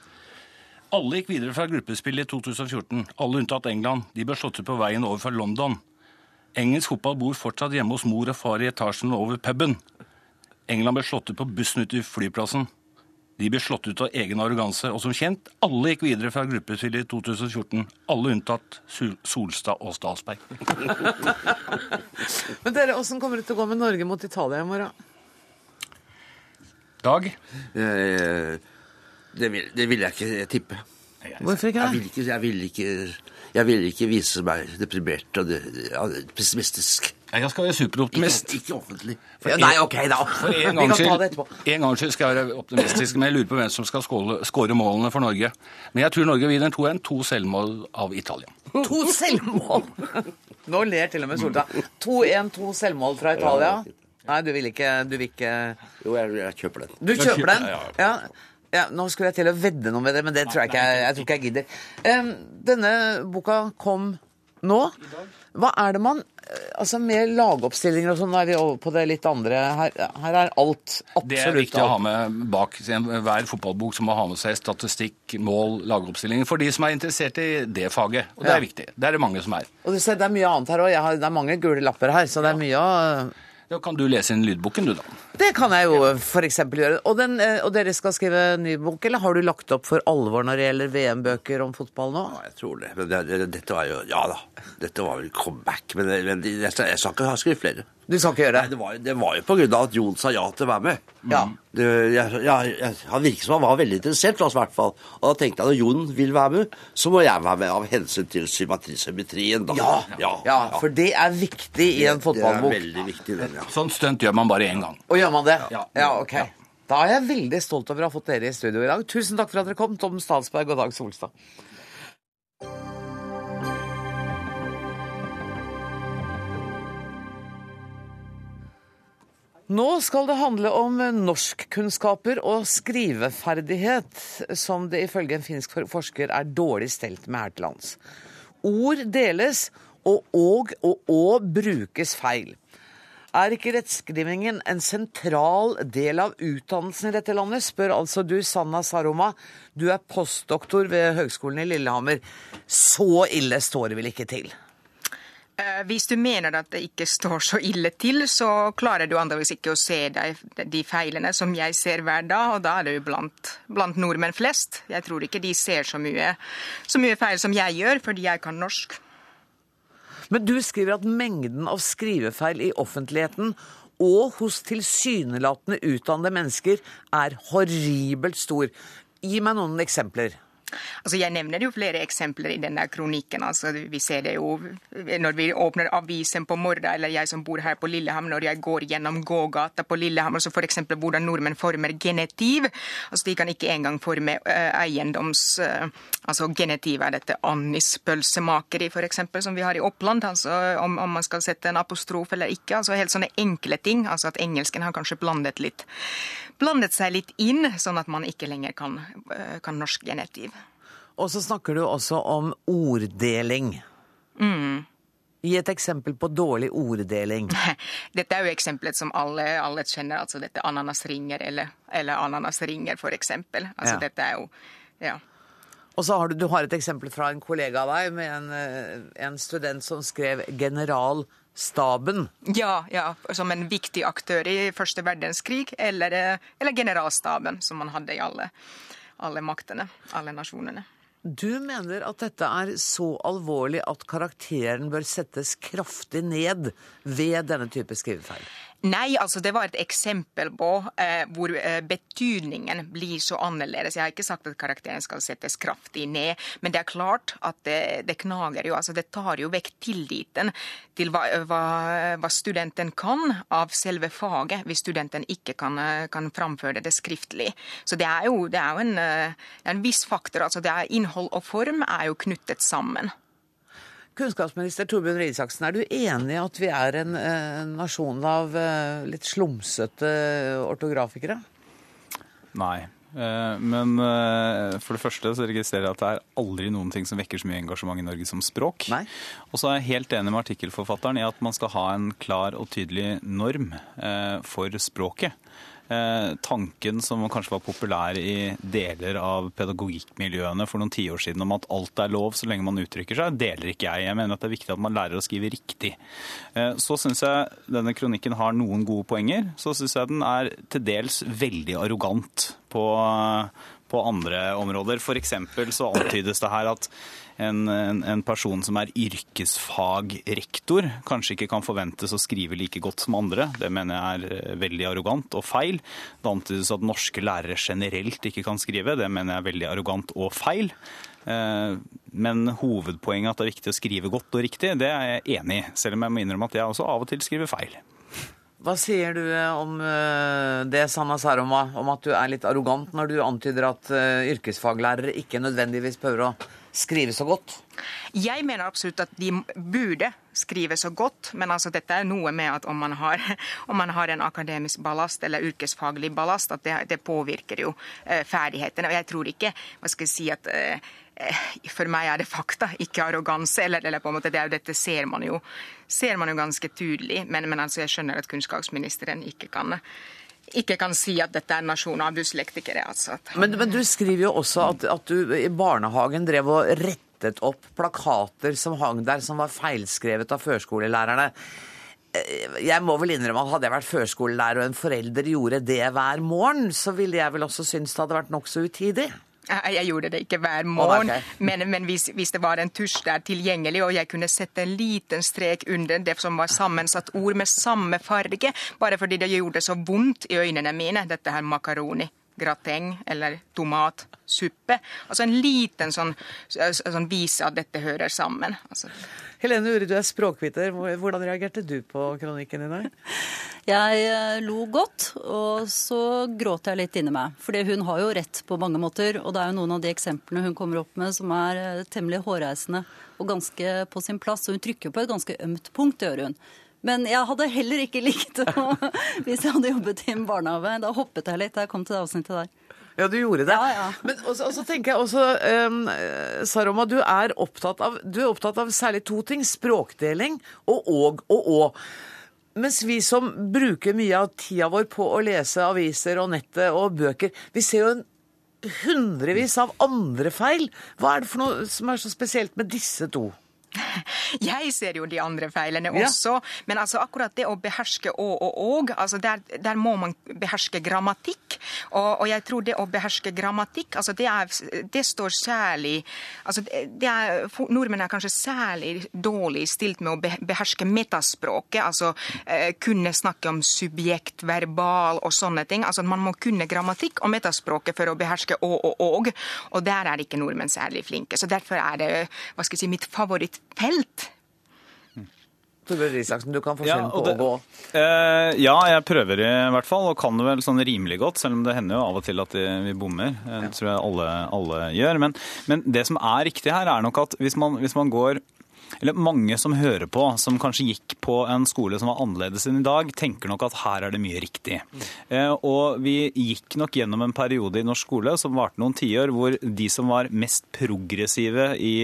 Alle gikk videre fra gruppespillet i 2014. Alle unntatt England. De ble slått ut på veien over fra London. Engelsk fotball bor fortsatt hjemme hos mor og far i etasjen over puben. England ble slått ut på bussen ut til flyplassen. De ble slått ut av egen arroganse, og som kjent, alle gikk videre fra gruppespillet i 2014. Alle unntatt Solstad og Stalsberg. Men dere, Åssen kommer det til å gå med Norge mot Italia i morgen? Dag? Eh, Det vil, det vil jeg ikke tippe. Hvorfor ikke Jeg det? vil ikke, jeg vil ikke, jeg vil ikke vise meg deprimert og pessimistisk. Jeg skal være superoptimist. Ikke, ikke offentlig. Ja, nei, ok, da. For en det skyld, skal jeg være optimistisk, men jeg lurer på hvem som skal skåre målene for Norge. Men jeg tror Norge vinner 2-1. To selvmål av Italia. To selvmål! Nå ler til og med Solstad. 2-1, to selvmål fra Italia. Nei, du vil ikke, du vil ikke Jo, jeg, jeg kjøper den. Du kjøper den? Ja, Ja. Nå skulle jeg til å vedde noe med det, men det tror jeg ikke jeg, jeg, tror ikke jeg gidder. Um, denne boka kom nå. Hva er det man eh, Altså med lagoppstillinger og sånn, er vi over på det litt andre. Her, her er alt. Absolutt alt. Det er viktig å ha med bak hver fotballbok som må ha med seg statistikk, mål, lagoppstillinger. For de som er interessert i det faget. Og det Ja. er viktig. Det er det mange som er. Og du ser, det er mye annet her òg. Det er mange gule lapper her, så det er mye å Da kan du lese inn lydboken, du, da. Det kan jeg jo f.eks. gjøre. Og, den, eh, og, dere skal skrive ny bok, eller har du lagt opp for alvor når det gjelder VM-bøker om fotball nå? Ja, jeg tror det. Men det, det, dette var jo Ja da. Dette var vel comeback. Men, men jeg, jeg, jeg skal ikke ha skrevet flere. Du skal ikke gjøre det? Nei, det var, det var jo på grunn av at Jon sa ja til å være med. Ja. Det, jeg, jeg, han virket som han var veldig interessert, altså, i hvert fall. Og da tenkte jeg at når Jon vil være med, så må jeg være med av hensyn til symmetri, symmetrien. Da. Ja, ja, ja, for det er viktig i en fotballbok. Det er veldig viktig, den, ja. Sånn stunt gjør man bare én gang. Og gjør man det? Ja. ja ok. Da er jeg veldig stolt over å ha fått dere i studio i dag. Tusen takk for at dere kom, Tom Statsberg og Dag Solstad. Nå skal det handle om norskkunnskaper og skriveferdighet, som det ifølge en finsk forsker er dårlig stelt med her til lands. Ord deles, og og og og brukes feil. Er ikke rettskrivingen en sentral del av utdannelsen i dette landet, spør altså du, Sanna Saroma. Du er postdoktor ved Høgskolen i Lillehammer. Så ille står det vel ikke til? Hvis du mener at det ikke står så ille til, så klarer du antakeligvis ikke å se de, de, feilene som jeg ser hver dag, og da er det jo blant, blant nordmenn flest. Jeg tror ikke de ser så mye, så mye feil som jeg gjør, fordi jeg kan norsk. Men du skriver at mengden av skrivefeil i offentligheten og hos tilsynelatende utdannede mennesker er horribelt stor. Gi meg noen eksempler. Altså jeg nevner jo flere eksempler i denne kronikken. Altså vi ser det jo når vi åpner avisen på morgenen, eller jeg som bor her på Lillehammer, når jeg går gjennom gågata på Lillehammer, så f.eks. hvordan nordmenn former genetiv. Altså De kan ikke engang forme uh, eiendoms... Uh, altså Genetiv er dette annispølsemakeri, f.eks., som vi har i Oppland. altså om, om, man skal sette en apostrof eller ikke. altså Helt sånne enkle ting. altså At engelsken har kanskje blandet litt blandet seg litt inn, sånn at man ikke lenger kan, kan norsk genetiv. Og så snakker du også om orddeling. Mm. Gi et eksempel på dårlig orddeling. Dette er jo eksempelet som alle, alle kjenner. altså dette Ananasringer eller, eller ananasringer, eksempel. Altså Ja. dette er jo Ja. Og så har du, du har et eksempel fra en kollega av deg med en, eh, en student som skrev 'generalstaben'. Ja, ja, som en viktig aktør i første verdenskrig, eller, eh, eller generalstaben, som man hadde i alle, alle maktene, alle nasjonene. Du mener at dette er så alvorlig at karakteren bør settes kraftig ned ved denne type skrivefeil? Nei, altså det var et eksempel på eh, hvor eh, betydningen blir så annerledes. Jeg har ikke sagt at karakteren skal settes kraftig ned, men det er klart at det, det knager jo. altså Det tar jo vekk tilliten til hva, hva, hva studenten kan av selve faget, hvis studenten ikke kan, eh, kan framføre det skriftlig. Så det er jo, det er jo en, eh, en viss faktor. altså det er Innhold og form er jo knyttet sammen. Kunnskapsminister Torbjørn Røe Isaksen, er du enig i at vi er en eh, nasjon av eh, litt slumsete ortografikere? Nei. Eh, Men eh, for det første så registrerer jeg at det er aldri noen ting som vekker så mye engasjement i Norge som språk. Og så er jeg helt enig med artikkelforfatteren i at man skal ha en klar og tydelig norm eh, for språket. Eh, tanken som kanskje var populær i deler av pedagogikkmiljøene for noen tiår siden om at alt er lov så lenge man uttrykker seg, deler ikke jeg. Jeg mener at det er viktig at man lærer å skrive riktig. Eh, så syns jeg denne kronikken har noen gode poenger. Så syns jeg den er til dels veldig arrogant på, på andre områder. Eksempel så antydes det her at en, en, en person som er yrkesfagrektor, kanskje ikke kan forventes å skrive like godt som andre. Det mener jeg er eh, veldig arrogant og feil. Det antydes at norske lærere generelt ikke kan skrive. Det mener jeg er veldig arrogant og feil. Eh, Men hovedpoenget at det er viktig å skrive godt og riktig, det er jeg enig i. Selv om jeg må innrømme at jeg også av og til skriver feil. Hva sier du eh, om eh, det, Sanna Saroma, om at du er litt arrogant når du antyder at eh, yrkesfaglærere ikke nødvendigvis prøver å skrive så godt? Jeg mener absolutt at de burde skrive så godt, men altså dette er noe med at om man har, om man har en akademisk ballast eller yrkesfaglig ballast, at det, det påvirker jo ferdighetene. Og jeg tror ikke hva skal jeg si at for meg er det fakta, ikke arroganse. Eller, eller på en måte, det er jo dette ser man jo, ser man jo ganske tydelig. Men, men altså, jeg skjønner at kunnskapsministeren ikke kan ikke kan si at dette er en nasjon av dyslektikere. Altså. Men, men du skriver jo også at, at du i barnehagen drev og rettet opp plakater som hang der, som var feilskrevet av førskolelærerne. eh, jeg må vel innrømme at hadde jeg vært førskolelærer og en forelder gjorde det hver morgen, så ville jeg vel også synes det hadde vært nokså utidig. Jeg gjorde det ikke hver morgen, men, men hvis, hvis, det var en tusj der tilgjengelig, og jeg kunne sette en liten strek under det som var sammensatt ord med samme farge, bare fordi det gjorde så vondt i øynene mine, dette her makaroni grateng eller tomatsuppe. Altså en liten sånn, sånn vise at dette hører sammen. Altså. Helene Uri, du er språkviter. Hvordan reagerte du på kronikken i dag? Jeg eh, lo godt, og så gråt jeg litt inni meg. For hun har jo rett på mange måter, og det er jo noen av de eksemplene hun kommer opp med som er eh, temmelig hårreisende og ganske på sin plass. Og hun trykker på et ganske ømt punkt, gjør hun. Men jeg hadde heller ikke likt det Hvis jeg hadde jobbet i en barnehage, da hoppet jeg litt da jeg kom til det avsnittet der. Ja, du gjorde det. Ja, ja. Men også, også, tenker jeg også, um, Saroma, du er, av, du er opptatt av særlig to ting. Språkdeling og og og og. Mens vi som bruker mye av tida vår på å lese aviser og nettet og bøker, vi ser jo en hundrevis av andre feil. Hva er det for noe som er så spesielt med disse to? Jeg ser jo de andre feilene også, ja. men altså akkurat det å beherske å og og, altså der, der, må man beherske grammatikk. Og, og, jeg tror det å beherske grammatikk, altså det, er, det står særlig altså det er, Nordmenn er kanskje særlig dårlig stilt med å beherske metaspråket, altså eh, kunne snakke om subjekt, verbal og sånne ting. Altså Man må kunne grammatikk og metaspråket for å beherske å og og, og der er ikke nordmenn særlig flinke. Så derfor er det hva skal jeg si, mitt favoritt felt. Torbjørn Isaksen, du kan forskjellen ja, på å gå. Eh, ja, jeg prøver i hvert fall, og kan det vel sånn rimelig godt. Selv om det hender jo av og til at vi bommer. Det ja. tror jeg alle, alle gjør. Men, men, det som er riktig her, er nok at hvis man, hvis man går eller mange som hører på, som kanskje gikk på en skole som var annerledes enn i dag, tenker nok at her er det mye riktig. Eh, og vi gikk nok gjennom en periode i norsk skole som varte noen tiår, hvor de som var mest progressive i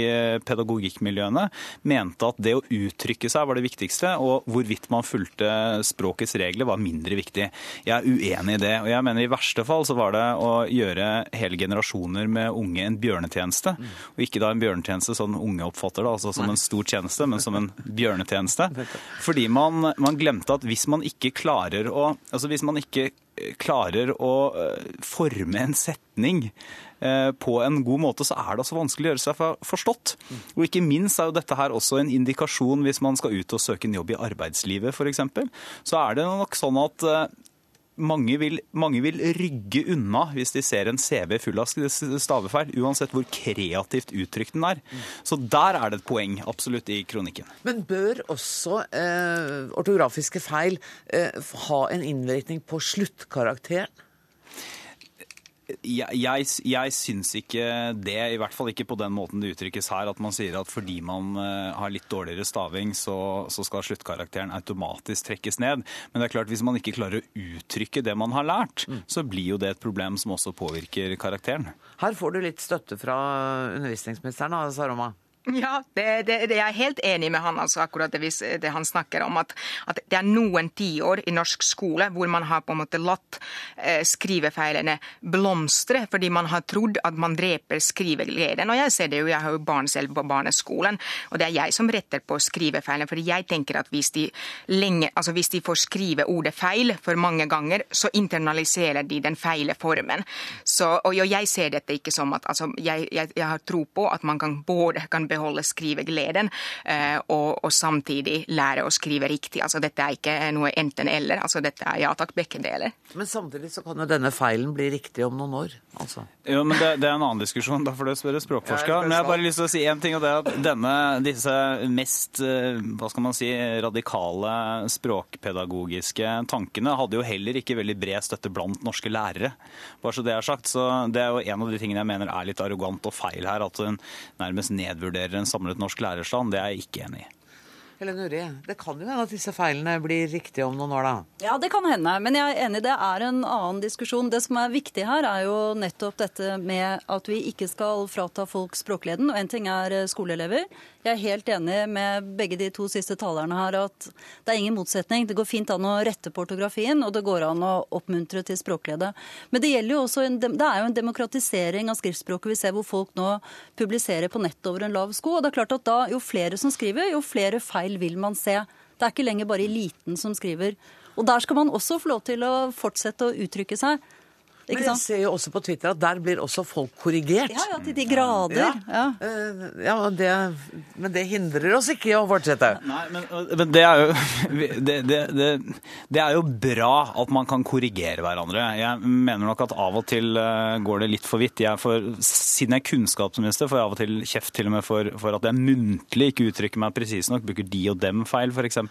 pedagogikkmiljøene, mente at det å uttrykke seg var det viktigste, og hvorvidt man fulgte språkets regler var mindre viktig. Jeg er uenig i det. Og jeg mener i verste fall så var det å gjøre hele generasjoner med unge en bjørnetjeneste. Og ikke da en bjørnetjeneste sånn unge oppfatter det, altså som en stor stor tjeneste, men som en bjørnetjeneste. Fordi man, man glemte at hvis man ikke klarer å Altså hvis man ikke eh, klarer å eh, forme en setning eh, på en god måte, så er det altså vanskelig å gjøre seg forstått. Og ikke minst er jo dette her også en indikasjon hvis man skal ut og søke en jobb i arbeidslivet f.eks. Så er det nok sånn at mange vil, mange vil, rygge unna hvis de ser en CV full av stavefeil, uansett hvor kreativt uttrykt den er. Så der er det et poeng, absolutt, i kronikken. Men bør også eh, ortografiske feil eh, ha en innvirkning på sluttkarakteren? Jeg, jeg, jeg syns ikke det, i hvert fall ikke på den måten det uttrykkes her. At man sier at fordi man uh, har litt dårligere staving, så, så, skal sluttkarakteren automatisk trekkes ned. Men det er klart, hvis man ikke klarer å uttrykke det man har lært, mm. så blir jo det et problem som også påvirker karakteren. Her får du litt støtte fra undervisningsministeren, da, Saroma? Ja, det, det, det, jeg er helt enig med han altså, akkurat det, det han snakker om. At, at, det er noen tiår i norsk skole hvor man har på en måte latt eh, skrivefeilene blomstre fordi man har trodd at man dreper skrivegleden. Og jeg ser det jo, jeg har jo barn selv på barneskolen, og det er jeg som retter på skrivefeilene. fordi jeg tenker at hvis de, lenge, altså hvis de får skrive ordet feil for mange ganger, så internaliserer de den feile formen. Så, og jeg ser dette ikke som at altså, jeg, jeg, jeg har tro på at man kan både kan beholde skrivegleden eh, og, og, samtidig lære å skrive riktig. Altså, dette er ikke noe enten-eller. Altså, dette er ja takk, begge deler. Men samtidig så kan jo denne feilen bli riktig om noen år. Altså. Jo, men det, det, er en annen diskusjon. Da får du spørre språkforsker. Men jeg har bare lyst til å si én ting, og det er at denne, disse mest eh, hva skal man si, radikale språkpedagogiske tankene hadde jo heller ikke veldig bred støtte blant norske lærere. Bare så det er sagt. Så det er jo en av de tingene jeg mener er litt arrogant og feil her. At hun nærmest nedvurderer representerer en samlet norsk lærerstand, det er jeg ikke enig i. Helen Uri, det kan jo hende at disse feilene blir riktige om noen år, da? Ja, det kan hende. Men jeg er enig, det er en annen diskusjon. Det som er viktig her, er jo nettopp dette med at vi ikke skal frata folk språkleden. Og en ting er skoleelever. Jeg er helt enig med begge de to siste talerne her at det er ingen motsetning. Det går fint an å rette på ortografien, og det går an å oppmuntre til språkglede. Men det, gjelder jo også en, det er jo en demokratisering av skriftspråket vi ser hvor folk nå publiserer på nett over en lav sko. Og det er klart at da, jo flere som skriver, jo flere feil vil man se. Det er ikke lenger bare eliten som skriver. Og der skal man også få lov til å fortsette å uttrykke seg. Men jeg ser jo også på Twitter at der blir også folk korrigert. Ja, ja, til de grader. Ja. Ja. Uh, ja det, men det hindrer oss ikke i å fortsette. Nei, men, men det, er jo, det, det, det, er jo bra at man kan korrigere hverandre. Jeg mener nok at av og til uh, går det litt for vidt. Jeg får, siden jeg er kunnskapsminister, får jeg av og til kjeft til og med for, for at jeg muntlig ikke uttrykker meg presis nok, bruker de og dem feil f.eks.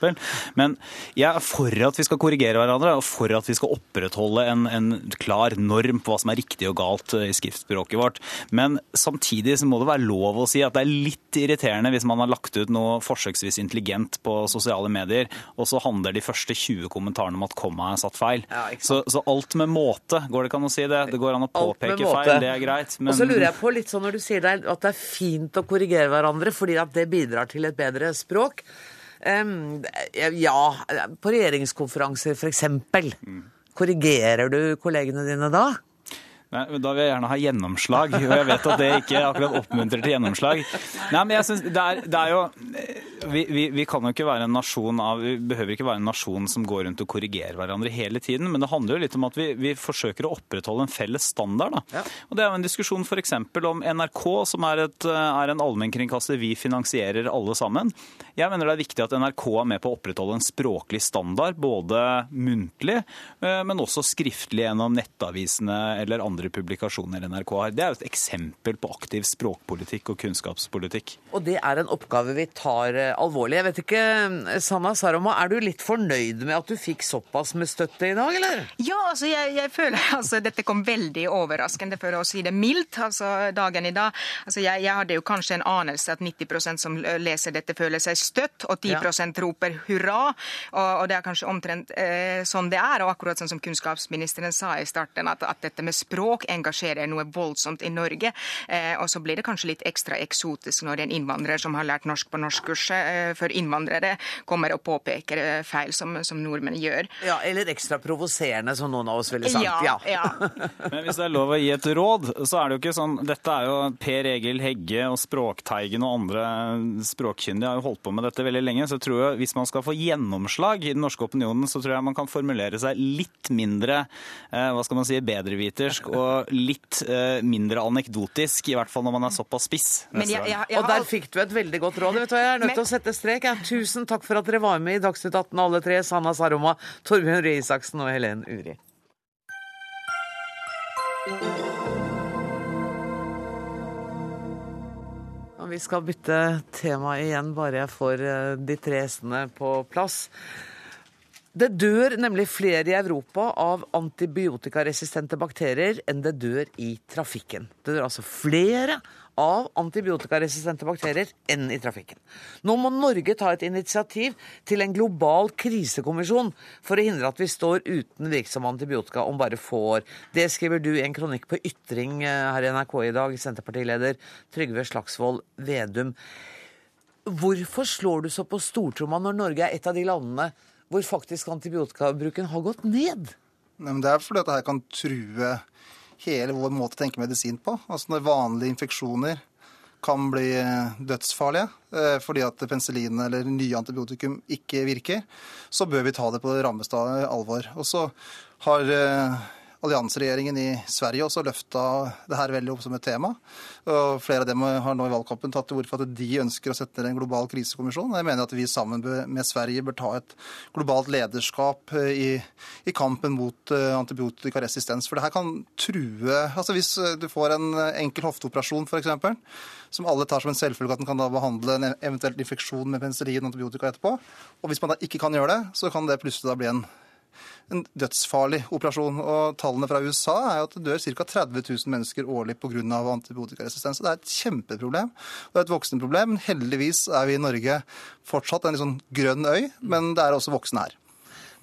Men jeg er for at vi skal korrigere hverandre, og for at vi skal opprettholde en, en klar norm på hva som er riktig og galt i skriftspråket vårt. Men samtidig så må det være lov å si at det er litt irriterende hvis man har lagt ut noe forsøksvis intelligent på sosiale medier, og så handler de første 20 kommentarene om at komma er satt feil. Ja, så, så, alt med måte, går det ikke an å si det? Det går an å påpeke feil, det er greit. Men... Og så lurer jeg på litt sånn når du sier det, at det er fint å korrigere hverandre fordi at det bidrar til et bedre språk. Um, ja, på regjeringskonferanser f.eks. Mm. Korrigerer du kollegene dine da? Nei, Da vil jeg gjerne ha gjennomslag, og jeg vet at det ikke akkurat oppmuntrer til gjennomslag. Nei, men jeg synes det er, det er jo vi, vi, vi, kan jo ikke være en nasjon av, vi behøver ikke være en nasjon som går rundt og korrigerer hverandre hele tiden, men det handler jo litt om at vi, vi forsøker å opprettholde en felles standard. Da. Ja. Og Det er jo en diskusjon f.eks. om NRK, som er, et, er en allmennkringkaster vi finansierer alle sammen. Jeg mener det er viktig at NRK er med på å opprettholde en språklig standard, både muntlig, eh, men også skriftlig gjennom nettavisene eller andre andre publikasjoner NRK har. Det er jo et eksempel på aktiv språkpolitikk og kunnskapspolitikk. Og det er en oppgave vi tar eh, alvorlig. Jeg vet ikke, Sanna Saroma, er du litt fornøyd med at du fikk såpass med støtte i dag, eller? Ja, altså jeg, jeg føler altså dette kom veldig overraskende, for å si det mildt, altså dagen i dag. Altså jeg, jeg hadde jo kanskje en anelse at 90% som leser dette, føler seg støtt, og 10 ja. roper hurra. Og, og, det er kanskje omtrent eh, sånn det er. Og akkurat sånn som kunnskapsministeren sa i starten, at, at dette med språk språk engasjerer noe voldsomt i Norge. Eh, og så blir det kanskje litt ekstra eksotisk når en innvandrer som har lært norsk på norskkurset eh, for innvandrere, kommer og påpeker eh, feil som, som nordmenn gjør. Ja, Eller ekstra provoserende, som noen av oss ville sagt. Ja, ja. Men hvis det er lov å gi et råd, så er det jo ikke sånn Dette er jo Per Egil Hegge og Språkteigen og andre språkkyndige har jo holdt på med dette veldig lenge. Så jeg tror jeg hvis man skal få gjennomslag i den norske opinionen, så tror jeg man kan formulere seg litt mindre hva skal man si, bedrevitersk og litt eh, mindre anekdotisk, i hvert fall når man er såpass spiss. Jeg, jeg, jeg, og der fikk du et veldig godt råd. Vet du, jeg er nødt til å sette strek. Tusen takk for at dere var med i Dagsnytt 18 alle tre. Sanna Saroma, Torbjørn Røe Isaksen og Helen Uri. Vi skal bytte tema igjen, bare jeg får eh, de tre gjestene på plass. Det dør nemlig flere i Europa av antibiotikaresistente bakterier enn det dør i trafikken. Det dør altså flere av antibiotikaresistente bakterier enn i trafikken. Nå må Norge ta et initiativ til en global krisekommisjon for å hindre at vi står uten virksom antibiotika om bare få år. Det skriver du i en kronikk på Ytring eh, her i NRK i dag, Senterpartileder Trygve Slagsvold Vedum. Hvorfor slår du så på stortromma når Norge er et av de landene hvor faktisk antibiotikabruken har gått ned? Nei, det er fordi at dette kan true hele vår måte å tenke medisin på. Altså Når vanlige infeksjoner kan bli eh, dødsfarlige eh, fordi at penicillin eller nye antibiotikum ikke virker, så bør vi ta det på rammeste alvor. Og så har eh, allianseregjeringen i Sverige også løfta det her veldig opp som et tema. Og flere av dem har nå i valgkampen tatt til orde for at de ønsker å sette ned en global krisekommisjon. Jeg mener at vi sammen med Sverige bør ta et globalt lederskap eh, i, i kampen mot eh, antibiotikaresistens. For det her kan true Altså hvis eh, du får en enkel hofteoperasjon f.eks., som alle tar som en selvfølge at den kan da behandle en eventuell infeksjon med penicillin og antibiotika etterpå, og hvis man da ikke kan gjøre det, så kan det plutselig da bli en en dødsfarlig operasjon. Og Tallene fra USA er at det dør ca. 30 000 mennesker årlig pga. antibiotikaresistens. Det er et kjempeproblem. Det er et voksende problem. Heldigvis er vi i Norge fortsatt en litt sånn grønn øy, men det er også voksne her.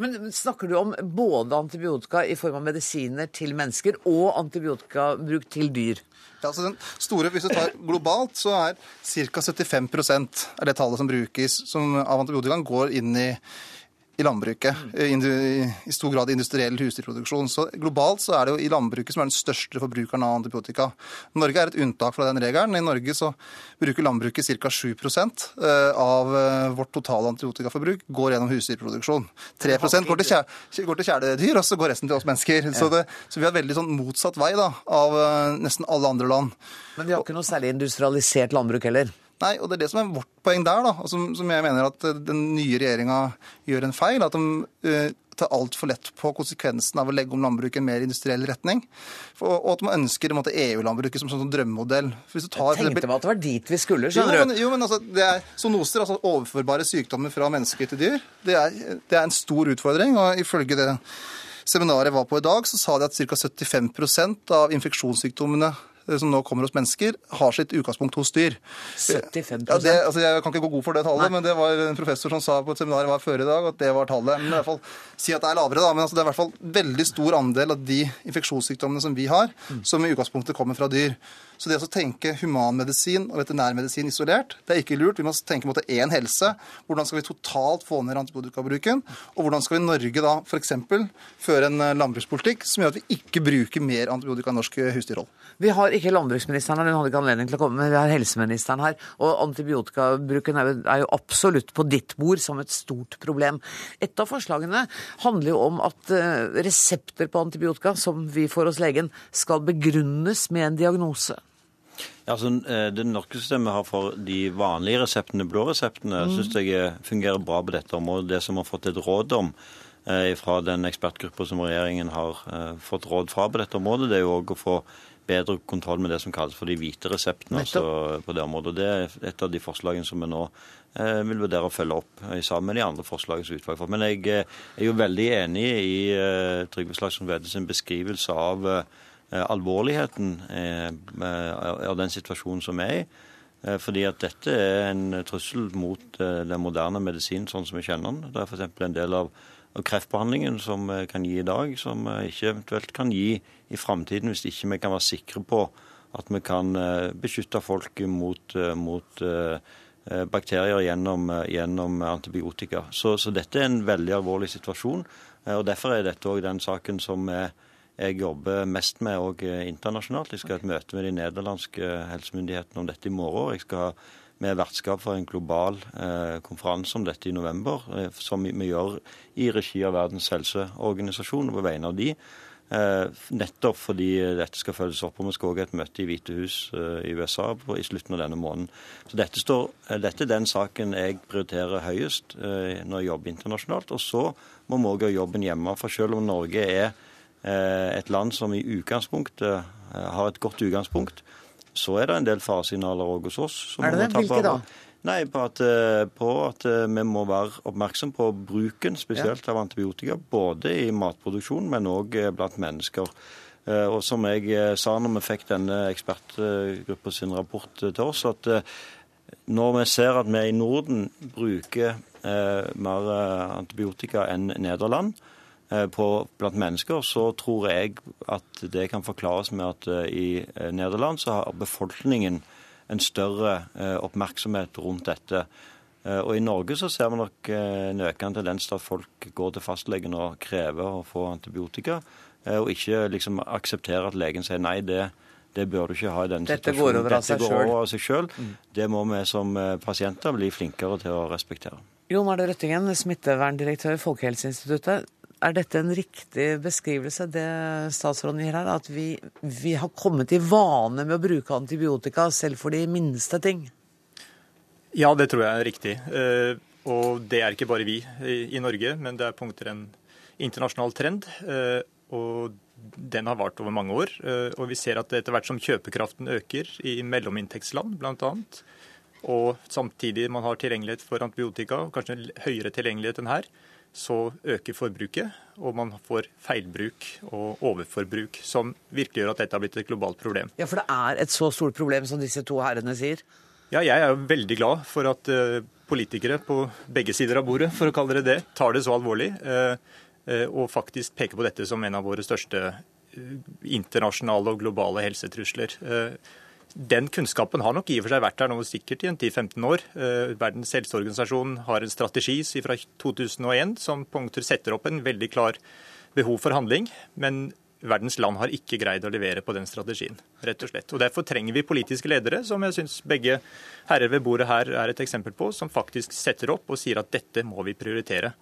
Men Snakker du om både antibiotika i form av medisiner til mennesker og antibiotikabruk til dyr? Ja, altså den store, Hvis du tar globalt, så er ca. 75% av det tallet som brukes som, av antibiotikaen, går inn i i landbruket. I stor grad industriell husdyrproduksjon. Så globalt så er det jo i landbruket som er den største forbrukeren av antibiotika. Norge er et unntak fra den regelen. I Norge så bruker landbruket ca. 7% av vårt totale antibiotikaforbruk går gjennom husdyrproduksjon. 3% går til, går til kjæledyr, og så går resten til oss mennesker. Så, det, så vi har veldig sånn motsatt vei da, av nesten alle andre land. Men vi har ikke noe særlig industrialisert landbruk heller? Nei, og det er det som er vårt poeng der, da, som, som jeg mener at den nye regjeringa gjør en feil. At de uh, tar altfor lett på konsekvensen av å legge om landbruket i en mer industriell retning. For, og at man ønsker EU-landbruket som sånn drømmemodell. jeg tenkte meg at det var dit vi skulle, skjønner jo, men, jo, men altså, det er Zoonoser, altså overførbare sykdommer fra mennesker til dyr, det er, det er en stor utfordring. og ifølge det seminaret jeg var på i dag, så sa de at ca. 75 av infeksjonssykdommene Eh, som nå kommer hos mennesker, har sitt utgangspunkt hos dyr. 75 ja, det, altså Jeg kan ikke gå god for det tallet, Nei. men det var en professor som sa på et seminar jeg var før i dag, at det var tallet. Men i hvert fall Si at det er lavere, da. Men altså, det er i hvert fall veldig stor andel av de infeksjonssykdommene som vi har, mm. som i utgangspunktet kommer fra dyr. Så det å tenke humanmedisin og veterinærmedisin isolert, det er ikke lurt. Vi må tenke måte én helse. Hvordan skal vi totalt få ned antibiotikabruken? Og hvordan skal vi i Norge da f.eks. føre en eh, landbrukspolitikk som gjør at vi ikke bruker mer antibiotika i norsk husdyrhold? Vi har ikke landbruksministeren her, hun hadde ikke anledning til å komme, men vi har helseministeren her. Og antibiotikabruken er jo, er jo absolutt på ditt bord som et stort problem. Et av forslagene handler jo om at eh, resepter på antibiotika som vi får hos legen, skal begrunnes med en diagnose. Ja, altså, eh, det norske systemet har for de vanlige reseptene, blå reseptene, mm. syns jeg fungerer bra på dette området. Det som har fått et råd om eh, fra den ekspertgruppa som regjeringen har eh, fått råd fra på dette området, det er jo òg å få bedre kontroll med det som kalles for de hvite reseptene altså, på det området. Det er et av de forslagene som vi nå eh, vil vurdere å følge opp eh, sammen med de andre forslagene som utvalget får. Men jeg eh, er jo veldig enig i eh, Trygve Slagsvold Vedde sin beskrivelse av eh, alvorligheten eh, av den situasjonen som er i. Fordi at dette er en trussel mot den moderne medisinen sånn som vi kjenner den. Det er f.eks. en del av, kreftbehandlingen som vi kan gi i dag, som vi ikke eventuelt kan gi i framtiden hvis ikke vi kan være sikre på at vi kan beskytte folk mot, mot bakterier gjennom, gjennom antibiotika. Så, så, dette er en veldig alvorlig situasjon. og Derfor er dette òg den saken som jeg, jeg jobber mest med òg eh, internasjonalt. Jeg skal ha et møte med de nederlandske helsemyndighetene om dette i morgen. Jeg skal med vertskap for en global eh, konferanse om dette i november, eh, som vi, vi, gjør i regi av Verdens helseorganisasjon på vegne av de. Eh, nettopp fordi dette skal følges opp. og Vi skal òg ha et møte i Hvite hus eh, i USA på, i slutten av denne måneden. Så dette, står, eh, dette, er den saken jeg prioriterer høyest når jeg jobber internasjonalt. Og så må vi òg gjøre jobben hjemme. For selv om Norge er Eh, et land som i utgangspunktet eh, har et godt utgangspunkt, så er det en del faresignaler òg hos oss. er det det? Hvilke da? Nei, på at, eh, på at, vi må være oppmerksom på bruken spesielt av antibiotika. Både i matproduksjon, men òg blant mennesker. Og som jeg sa når vi fikk denne ekspertgruppa sin rapport til oss, at når vi ser at vi i Norden bruker mer antibiotika enn Nederland, Eh, på, blant mennesker, så tror jeg at det kan forklares med at eh, i eh, Nederland så har befolkningen en større oppmerksomhet rundt dette. Og I Norge så ser vi nok en økende tendens til at folk går til fastlegen og krever å få antibiotika, og ikke liksom aksepterer at legen sier nei, det, det bør du ikke ha i denne Dette situasjonen. Går Dette går over av seg sjøl. Mm. Det må vi som pasienter bli flinkere til å respektere. Jon Arne Røttingen, smitteverndirektør i Folkehelseinstituttet. Er dette en riktig beskrivelse, det statsråden gir her? At vi, vi har kommet i vane med å bruke antibiotika selv for de minste ting? Ja, det tror jeg er riktig. Eh, og det er ikke bare vi i Norge, men det er punkter en internasjonal trend. Eh, og den har vart over mange år. Eh, og vi ser at etter hvert som kjøpekraften øker i mellominntektsland bl.a., og samtidig man har tilgjengelighet for antibiotika, kanskje høyere tilgjengelighet enn her, så øker forbruket, og man får feilbruk og overforbruk, som virkelig gjør at dette har blitt et globalt problem. Ja, For det er et så stort problem som disse to herrene sier? Ja, jeg er jo veldig glad for at uh, politikere på begge sider av bordet, for å kalle det det, tar det så alvorlig. Uh, uh, og faktisk peker på dette som en av våre største internasjonale og globale helsetrusler. Den kunnskapen har nok i og for seg vært der nå sikkert i en 10-15 år. Eh, Verdens helseorganisasjon har en strategi fra 2001 som punkter setter opp en veldig klar behov for handling. Men verdens land har ikke greid å levere på den strategien, rett og slett. Og Derfor trenger vi politiske ledere, som jeg syns begge herrer ved bordet her er et eksempel på, som faktisk setter opp og sier at dette må vi prioritere.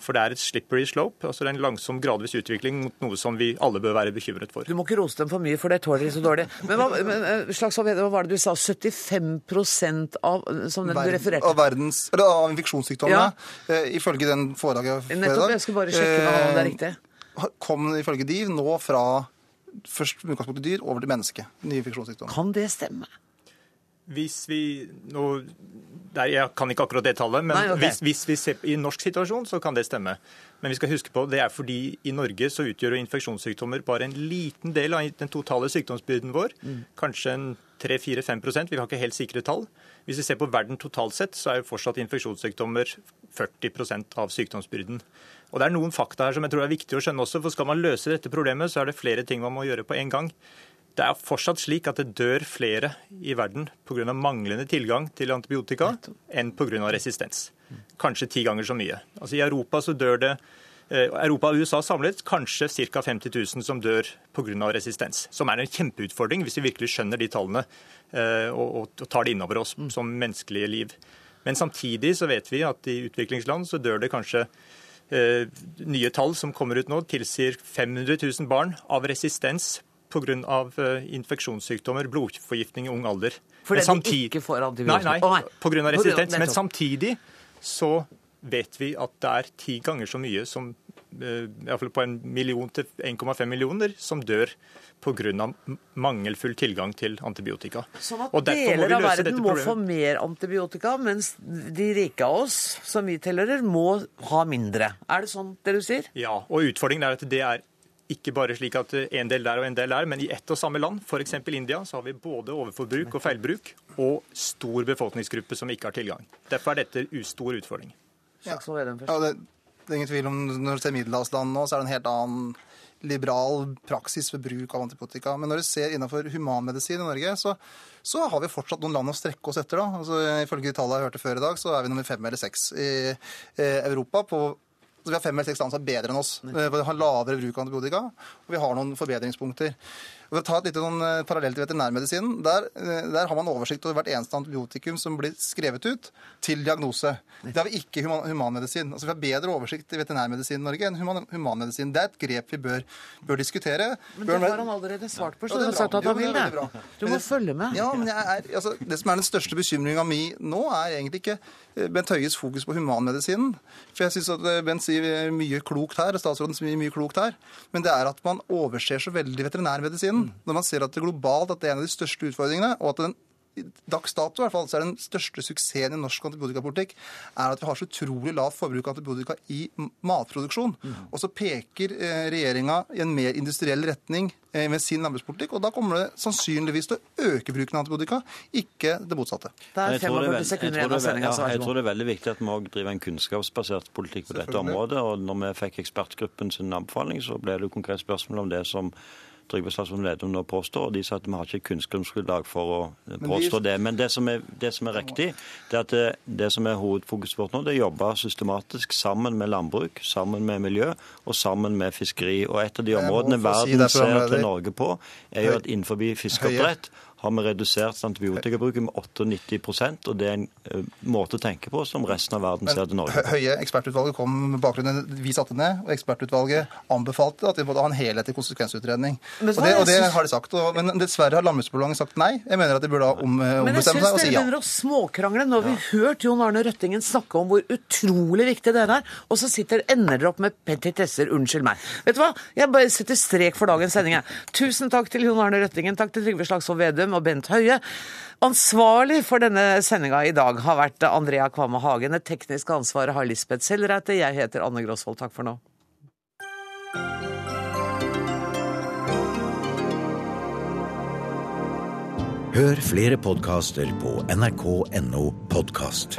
For det er et slippery slope, altså det er en langsom, gradvis utvikling mot noe som vi alle bør være bekymret for. Du må ikke rose dem for mye, for det tåler de så dårlig. Men hva, men, eh, slags, hva var det du sa? 75% av som den du refererte Av, verdens, eller av infeksjonssykdommene, ja. uh, ifølge den foredraget fredag Nettopp, jeg skulle bare sjekke uh, om det er riktig kom ifølge DIV nå fra først med utgangspunkt i dyr over til menneske. Nye infeksjonssykdommer. Kan det stemme? Hvis vi nå der, Jeg kan ikke akkurat det tallet, men Nei, okay. hvis, hvis, vi ser i norsk situasjon, så kan det stemme. Men vi skal huske på det er fordi i Norge så utgjør infeksjonssykdommer bare en liten del av den totale sykdomsbyrden vår. Mm. Kanskje en 3-4-5% Vi har ikke helt sikre tall. Hvis vi ser på verden totalt sett, så er jo fortsatt infeksjonssykdommer 40% av sykdomsbyrden. Og Det er noen fakta her som jeg tror er viktig å skjønne også. for Skal man løse dette problemet, så er det flere ting man må gjøre på en gang. Det er fortsatt slik at det dør flere i verden pga. manglende tilgang til antibiotika enn pga. resistens. Kanskje ti ganger så mye. Altså I Europa så dør det eh, Europa og USA samlet kanskje ca. 50 000 som dør pga. resistens. Som er en kjempeutfordring hvis vi virkelig skjønner de tallene eh, og, og tar det innover oss som menneskelige liv. Men samtidig så vet vi at i utviklingsland så dør det kanskje Eh, nye tall som kommer ut nå, tilsier 500 000 barn av resistens pga. Eh, infeksjonssykdommer, blodforgiftning i ung alder. Fordi de ikke får antibiotika? Nei, nei, pga. resistens. Men samtidig så vet vi at det er ti ganger så mye som hvert iallfall på en million til 1,5 millioner som dør pga. mangelfull tilgang til antibiotika. Sånn at deler av verden må få mer antibiotika, mens de rike av oss, som vi tilhører, må ha mindre. Er det sånn det du sier? Ja, og utfordringen er at det er ikke bare slik at en del der og en del der, men i ett og samme land, f.eks. India, så har vi både overforbruk og feilbruk og stor befolkningsgruppe som ikke har tilgang. Derfor er dette stor utfordring. Ja. ja det, det, er ingen tvil om Når du ser middelhavsland nå, så er det en helt annen liberal praksis ved bruk av antibiotika. Men når du ser innenfor humanmedisin i Norge, så, så, har vi fortsatt noen land å strekke oss etter. da. Altså, ifølge de tallene jeg hørte før i dag, så er vi nummer fem eller seks i eh, Europa på så Vi har fem eller seks land som er bedre enn oss. Vi har lavere bruk av antibiotika, og vi har noen forbedringspunkter. For å ta et lite sånn eh, parallell til veterinærmedisinen. Der, eh, der, har man oversikt over hvert eneste antibiotikum som blir skrevet ut til diagnose. Det har vi ikke i human, humanmedisin. Altså, vi har bedre oversikt i veterinærmedisin i Norge enn human, humanmedisin. Det er et grep vi bør, bør diskutere. Men det har han allerede svart på, så ja, du har sagt at han vil det. Du må det, følge med. Ja, men er, altså, Det som er den største bekymringa mi nå, er egentlig ikke eh, Bent Høies fokus på humanmedisinen. For jeg syns at Bent sier mye klokt her, og statsråden sier mye klokt her. Men det er at man overser så veldig veterinærmedisinen. Når man ser at det globalt at det er en av de største utfordringene, og at den dags dato i hvert fall, så er den største suksessen i norsk antibiotikapolitikk er at vi har så utrolig lavt forbruk av antibiotika i matproduksjon. Mm. Og så peker eh, regjeringa i en mer industriell retning eh, med sin landbrukspolitikk, og da kommer det sannsynligvis til å øke bruken av antibiotika, ikke det motsatte. Det 45 sekunder igjen av sendinga. Jeg tror det er veldig viktig at vi òg driver en kunnskapsbasert politikk på dette området. og når vi fikk ekspertgruppen sin anbefaling, så ble det konkret spørsmål om det som Trygve Slagsvold Vedum nå påstår. og De sa at vi har ikke kunnskapsgrunnlag for å påstå det. Men det som er, det som er riktig, det er at det, det som er hovedfokuset vårt nå, det er å jobbe systematisk sammen med landbruk, sammen med miljø og sammen med fiskeri. Og et av de områdene verden ser til Norge på, er jo at innenfor fiskeoppdrett har vi redusert antibiotikabruken med 98% og det er en uh, måte å tenke på som resten av verden ser til Norge. Høye ekspertutvalget kom med bakgrunnen Vi satte ned, og ekspertutvalget anbefalte at vi måtte ha en helhetlig konsekvensutredning. Og det, og det, har de sagt. Og, men dessverre har Landbruksdepartementet sagt nei. Jeg mener at de burde ha om, eh, ombestemt seg og si ja. Men jeg syns dere begynner å småkrangle. Nå har vi hørt Jon Arne Røttingen snakke om hvor utrolig viktig det er, og så sitter, ender dere opp med petitesser. Unnskyld meg. Vet du hva? Jeg bare setter strek for dagens sending. Tusen takk til Jon Arne Røttingen. Takk til Trygve Slagsvold Vedum Vedum og Bent Høie. Ansvarlig for denne sendinga i dag har vært Andrea Kvamme Hagen. Det tekniske ansvaret har Lisbeth Sellreite. Jeg heter Anne Grosvold. Takk for nå. Hør flere podkaster på nrk.no podkast.